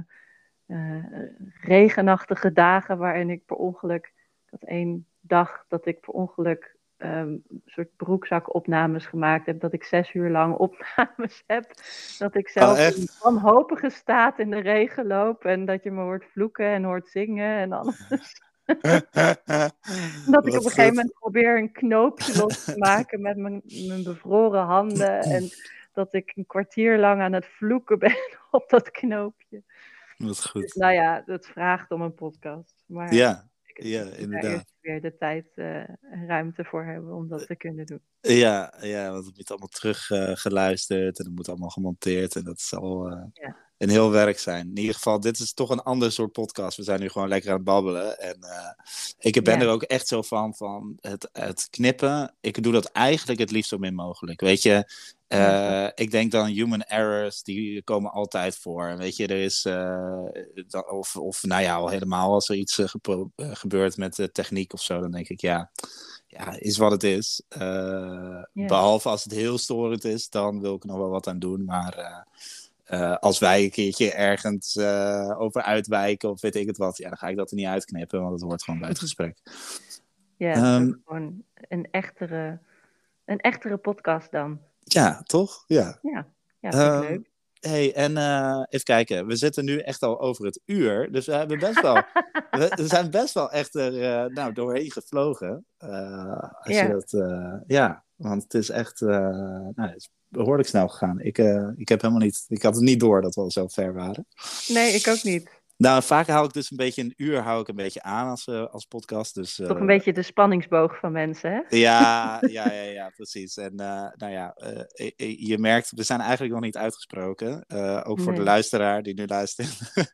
regenachtige dagen waarin ik per ongeluk, had één dag dat ik per ongeluk een soort broekzakopnames gemaakt heb, dat ik zes uur lang opnames heb, dat ik zelf echt? in wanhopige staat in de regen loop en dat je me hoort vloeken en hoort zingen en alles. Dat ik op een gegeven moment probeer een knoopje los te maken met mijn, mijn bevroren handen. En dat ik een kwartier lang aan het vloeken ben op dat knoopje. Wat goed. Dus, nou ja, dat vraagt om een podcast. Maar Ja, ik ja, inderdaad. eerst weer de tijd eh, en ruimte voor hebben om dat te kunnen doen. Ja, ja, want het moet allemaal terug eh, geluisterd en het moet allemaal gemonteerd. En dat zal eh, Ja. Een heel werk zijn. In ieder geval, dit is toch een ander soort podcast. We zijn nu gewoon lekker aan het babbelen. En eh, ik ben Ja. er ook echt zo van, van het, het knippen. Ik doe dat eigenlijk het liefst zo min mogelijk. Weet je, eh, Ja. ik denk dan human errors, die komen altijd voor. Weet je, er is, eh, of, of nou ja, al helemaal als er iets gebeurt met de techniek of zo, dan denk ik, ja, ja is wat het is. Eh. Behalve als het heel storend is, dan wil ik er nog wel wat aan doen. Maar eh, als wij een keertje ergens eh, over uitwijken of weet ik het wat, ja, dan ga ik dat er niet uitknippen, want het hoort gewoon bij het gesprek. Ja, Ehm, gewoon een echtere, een echtere podcast dan. Ja, toch? Ja. Ja, ja vind ik Ehm, leuk. Hey, en eh, even kijken. We zitten nu echt al over het uur. Dus we hebben best wel. we, we zijn best wel echt er nou, doorheen gevlogen. Eh, als Ja. je dat. ja, want het is echt. nou, het is behoorlijk snel gegaan. Ik, eh, ik heb helemaal niet. Ik had het niet door dat we al zo ver waren. Nee, ik ook niet. Nou, vaak hou ik dus een beetje een uur hou ik een beetje aan als, eh, als podcast. Dus, Toch eh, een beetje de spanningsboog van mensen, hè? Ja, ja, ja, ja, precies. En eh, nou ja, eh, je- merkt, we zijn eigenlijk nog niet uitgesproken. Eh, ook voor de luisteraar die nu luistert.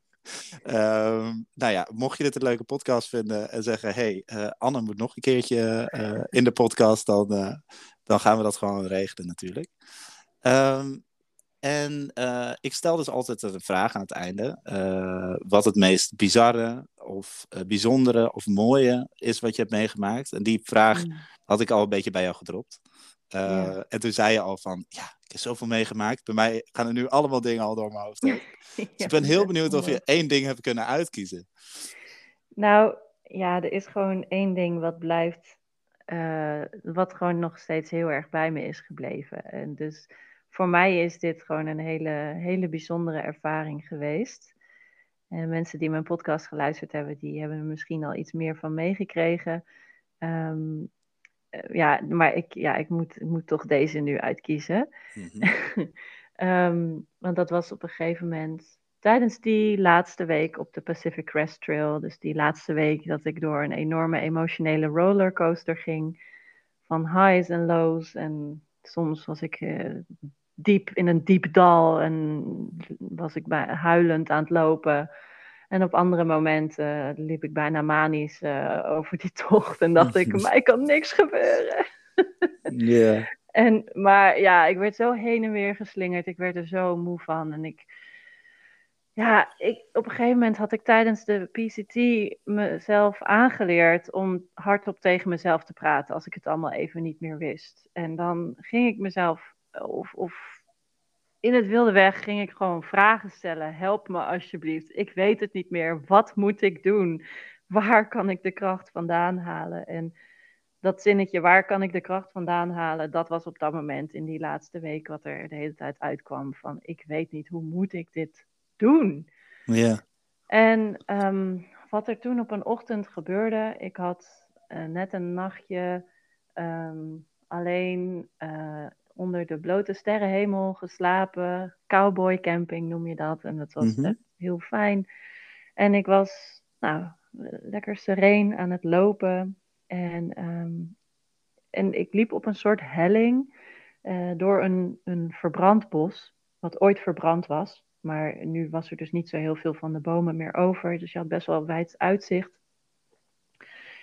Ehm, nou ja, mocht je dit een leuke podcast vinden en zeggen: hey, eh, Anne moet nog een keertje eh, in de podcast, dan, eh, dan gaan we dat gewoon regelen, natuurlijk. Ehm, en eh, ik stel dus altijd een vraag aan het einde: eh, wat het meest bizarre of eh, bijzondere of mooie is wat je hebt meegemaakt. En die vraag Mm. had ik al een beetje bij jou gedropt. Ja. En toen zei je al van, ja, ik heb zoveel meegemaakt. Bij mij gaan er nu allemaal dingen al door mijn hoofd heen. Dus ik ben heel benieuwd of je één ding hebt kunnen uitkiezen. Nou, ja, er is gewoon één ding wat blijft, wat gewoon nog steeds heel erg bij me is gebleven. En dus voor mij is dit gewoon een hele, hele bijzondere ervaring geweest. En mensen die mijn podcast geluisterd hebben, die hebben er misschien al iets meer van meegekregen. Ehm, eh, ja, maar ik, ja, ik, moet, ik moet toch deze nu uitkiezen. Mhm. Ehm, want dat was op een gegeven moment tijdens die laatste week op de Pacific Crest Trail. Dus die laatste week dat ik door een enorme emotionele rollercoaster ging. Van highs en lows. En soms was ik uh, diep in een diep dal en was ik bij, huilend aan het lopen. En op andere momenten liep ik bijna manisch uh, over die tocht en dacht ik, mij kan niks gebeuren. Ja. En, maar ja, ik werd zo heen en weer geslingerd. Ik werd er zo moe van. En ik, ja, ik, op een gegeven moment had ik tijdens de PCT mezelf aangeleerd om hardop tegen mezelf te praten als ik het allemaal even niet meer wist. En dan ging ik mezelf, of, of in het wilde weg, ging ik gewoon vragen stellen. Help me alsjeblieft. Ik weet het niet meer. Wat moet ik doen? Waar kan ik de kracht vandaan halen? En dat zinnetje, waar kan ik de kracht vandaan halen? Dat was op dat moment in die laatste week wat er de hele tijd uitkwam van ik weet niet, hoe moet ik dit doen? Ja. En ehm, wat er toen op een ochtend gebeurde, ik had uh, net een nachtje um, alleen uh, onder de blote sterrenhemel geslapen. Cowboy camping noem je dat. En dat was mm heel fijn. En ik was nou, lekker sereen aan het lopen. En, um, en ik liep op een soort helling uh, door een, een verbrand bos, wat ooit verbrand was. Maar nu was er dus niet zo heel veel van de bomen meer over. Dus je had best wel wijd uitzicht.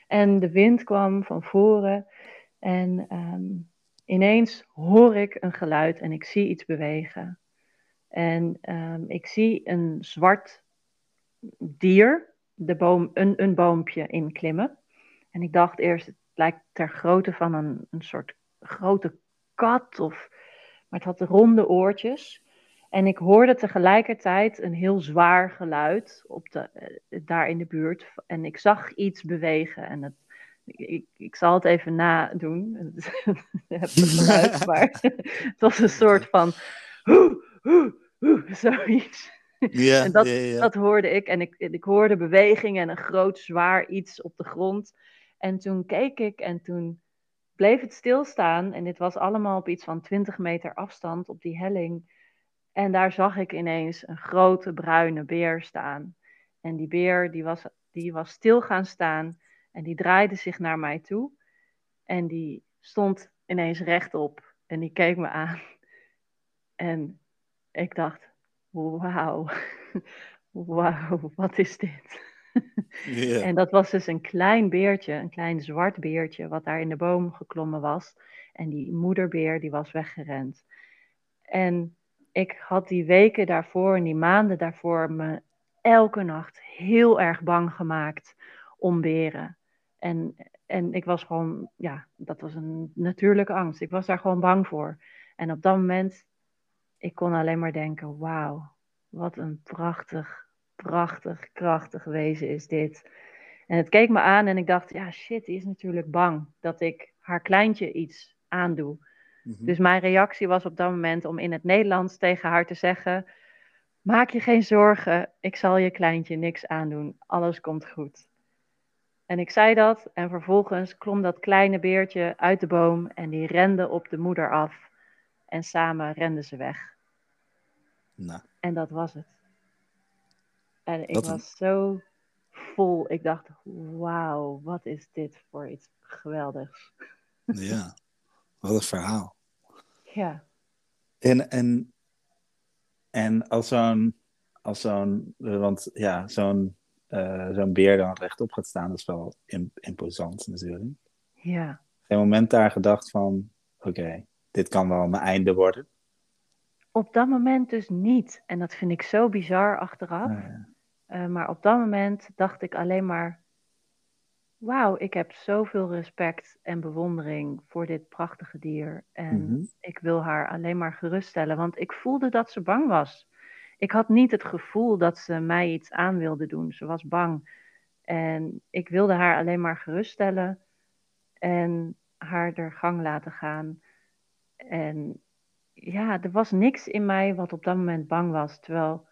En de wind kwam van voren. En um, ineens hoor ik een geluid en ik zie iets bewegen. En um, ik zie een zwart dier de boom, een, een boompje inklimmen. En ik dacht eerst, het lijkt ter grootte van een, een soort grote kat, of, maar het had ronde oortjes. En ik hoorde tegelijkertijd een heel zwaar geluid op de, eh, daar in de buurt. En ik zag iets bewegen. En het, ik, ik zal het even nadoen. het geluid, maar het was een soort van. Hoe, hoe, hoe, zoiets. Ja, en dat, dat hoorde ik. En ik, ik hoorde beweging en een groot zwaar iets op de grond. En toen keek ik en toen bleef het stilstaan. En dit was allemaal op iets van 20 meter afstand op die helling. En daar zag ik ineens een grote bruine beer staan. En die beer die was, die was stil gaan staan en die draaide zich naar mij toe. En die stond ineens rechtop en die keek me aan. En ik dacht, wauw, wauw, wat is dit? En dat was dus een klein beertje, een klein zwart beertje, wat daar in de boom geklommen was. En die moederbeer, die was weggerend. En ik had die weken daarvoor en die maanden daarvoor me elke nacht heel erg bang gemaakt om beren. En, en ik was gewoon, ja, dat was een natuurlijke angst. Ik was daar gewoon bang voor. En op dat moment, ik kon alleen maar denken, wauw, wat een prachtig, prachtig, krachtig wezen is dit. En het keek me aan en ik dacht, ja shit, die is natuurlijk bang dat ik haar kleintje iets aandoe. Mhm. Dus mijn reactie was op dat moment om in het Nederlands tegen haar te zeggen: Maak je geen zorgen, ik zal je kleintje niks aandoen, alles komt goed. En ik zei dat en vervolgens klom dat kleine beertje uit de boom en die rende op de moeder af. En samen renden ze weg. Nou. En dat was het. En ik was zo vol. Ik dacht, wauw, wat is dit voor iets geweldigs. Ja, wat een verhaal. Ja. En, en, en als zo'n, als zo'n, want ja, zo'n uh, zo'n beer dan rechtop gaat staan, dat is wel imposant natuurlijk. Ja. Geen moment daar gedacht van, oké, dit kan wel mijn einde worden? Op dat moment dus niet. En dat vind ik zo bizar achteraf. Uh, maar op dat moment dacht ik alleen maar, wauw, ik heb zoveel respect en bewondering voor dit prachtige dier. En mhm. ik wil haar alleen maar geruststellen, want ik voelde dat ze bang was. Ik had niet het gevoel dat ze mij iets aan wilde doen. Ze was bang. En ik wilde haar alleen maar geruststellen en haar er gang laten gaan. En ja, er was niks in mij wat op dat moment bang was. Terwijl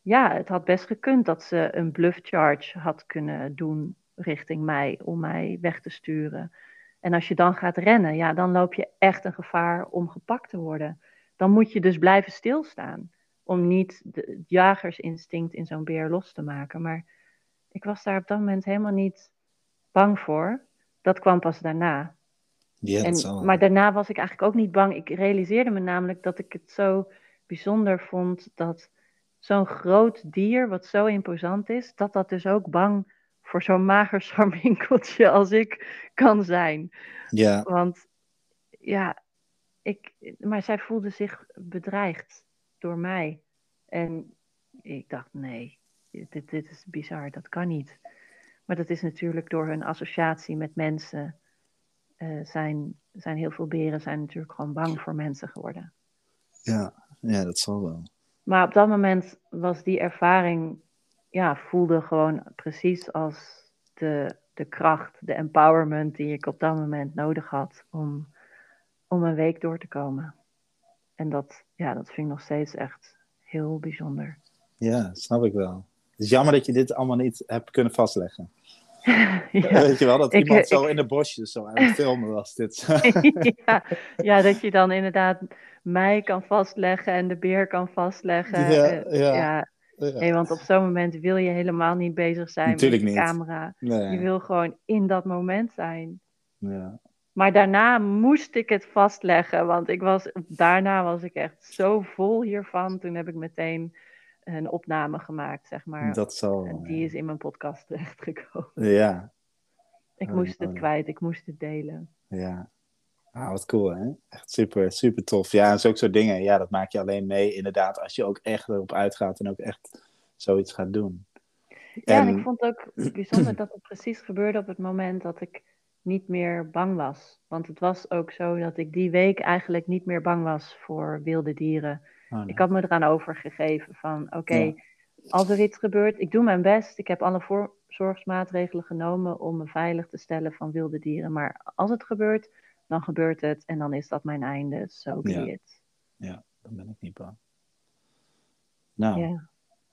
ja, het had best gekund dat ze een bluff charge had kunnen doen richting mij om mij weg te sturen. En als je dan gaat rennen, ja, dan loop je echt een gevaar om gepakt te worden. Dan moet je dus blijven stilstaan om niet het jagersinstinct in zo'n beer los te maken. Maar ik was daar op dat moment helemaal niet bang voor. Dat kwam pas daarna. Ja, en, maar daarna was ik eigenlijk ook niet bang. Ik realiseerde me namelijk dat ik het zo bijzonder vond dat zo'n groot dier, wat zo imposant is, dat dat dus ook bang voor zo'n mager scharminkeltje als ik kan zijn. Ja. Want ja, ik, maar zij voelde zich bedreigd door mij. En ik dacht, nee, dit, dit is bizar, dat kan niet. Maar dat is natuurlijk door hun associatie met mensen. Uh, zijn, zijn heel veel beren zijn natuurlijk gewoon bang voor mensen geworden. Ja, ja, dat zal wel. Maar op dat moment was die ervaring, ja, voelde gewoon precies als de, de kracht, de empowerment die ik op dat moment nodig had om, om een week door te komen. En dat, ja, dat vind ik nog steeds echt heel bijzonder. Ja, snap ik wel. Het is jammer dat je dit allemaal niet hebt kunnen vastleggen. ja, Weet je wel, dat iemand zo in de bosjes zo aan het filmen was dit. ja, ja, dat je dan inderdaad mij kan vastleggen en de beer kan vastleggen. Ja, eh, ja. ja. Nee, want op zo'n moment wil je helemaal niet bezig zijn Natuurlijk met de camera. Nee. Je wil gewoon in dat moment zijn. Ja. Maar daarna moest ik het vastleggen, want ik was, daarna was ik echt zo vol hiervan. Toen heb ik meteen een opname gemaakt, zeg maar. Dat zal. En die is in mijn podcast terechtgekomen. Ja. Ik moest het kwijt, ik moest het delen. Ja. Ah, wat cool, hè? Echt super, super tof. Ja, en zulke soort dingen, ja, dat maak je alleen mee, inderdaad, als je ook echt erop uitgaat en ook echt zoiets gaat doen. Ja, en, ik vond het ook bijzonder dat het precies gebeurde op het moment dat ik niet meer bang was. Want het was ook zo dat ik die week eigenlijk niet meer bang was voor wilde dieren. Oh, ik had me eraan overgegeven van, oké, als er iets gebeurt, ik doe mijn best. Ik heb alle voorzorgsmaatregelen genomen om me veilig te stellen van wilde dieren. Maar als het gebeurt, dan gebeurt het en dan is dat mijn einde. Zo so be ja. Ja, dan ben ik niet bang. Nou, ja.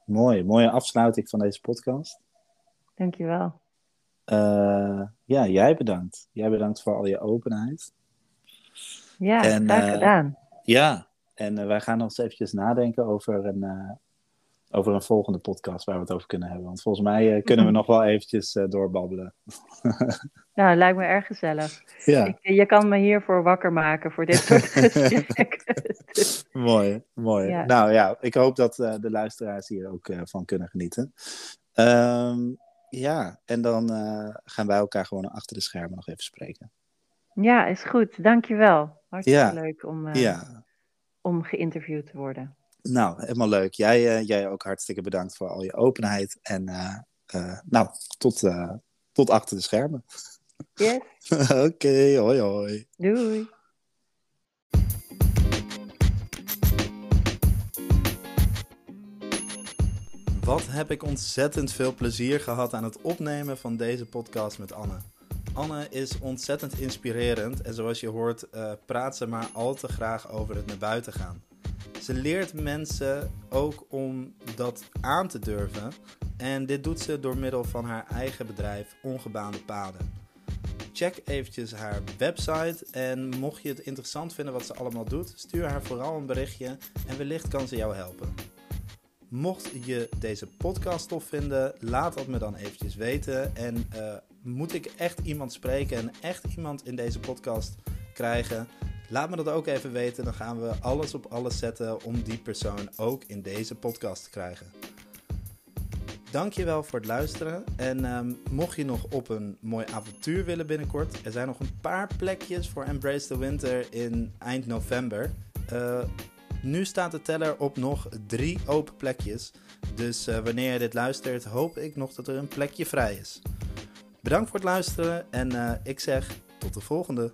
mooi. Mooie afsluiting van deze podcast. Dankjewel. Uh, ja, jij bedankt. Jij bedankt voor al je openheid. Ja, en, graag uh, gedaan. Ja, en uh, wij gaan nog eens eventjes nadenken over een, over een volgende podcast waar we het over kunnen hebben. Want volgens mij kunnen we nog wel eventjes doorbabbelen. Nou, lijkt me erg gezellig. Ja. Ik, je kan me hiervoor wakker maken voor dit soort gesprekken. mooi, mooi. Ja. Nou ja, ik hoop dat uh, de luisteraars hier ook van kunnen genieten. Um, ja, en dan uh, gaan wij elkaar gewoon achter de schermen nog even spreken. Ja, is goed. Dankjewel. Hartstikke ja. leuk om, ja. om geïnterviewd te worden. Nou, helemaal leuk. Jij, jij ook hartstikke bedankt voor al je openheid. En nou, tot, tot achter de schermen. Yes. Oké, okay, hoi hoi. Doei. Wat heb ik ontzettend veel plezier gehad aan het opnemen van deze podcast met Anne. Anne is ontzettend inspirerend en zoals je hoort uh, praat ze maar al te graag over het naar buiten gaan. Ze leert mensen ook om dat aan te durven en dit doet ze door middel van haar eigen bedrijf Ongebaande Paden check eventjes haar website. En mocht je het interessant vinden wat ze allemaal doet, stuur haar vooral een berichtje en wellicht kan ze jou helpen. Mocht je deze podcast tof vinden, laat dat me dan eventjes weten. En uh, moet ik echt iemand spreken en echt iemand in deze podcast krijgen? Laat me dat ook even weten. Dan gaan we alles op alles zetten om die persoon ook in deze podcast te krijgen. Dankjewel voor het luisteren. En um, mocht je nog op een mooi avontuur willen binnenkort, er zijn nog een paar plekjes voor Embrace the Winter in eind november. Uh, nu staat de teller op nog drie open plekjes. Dus uh, wanneer je dit luistert, hoop ik nog dat er een plekje vrij is. Bedankt voor het luisteren en uh, ik zeg tot de volgende.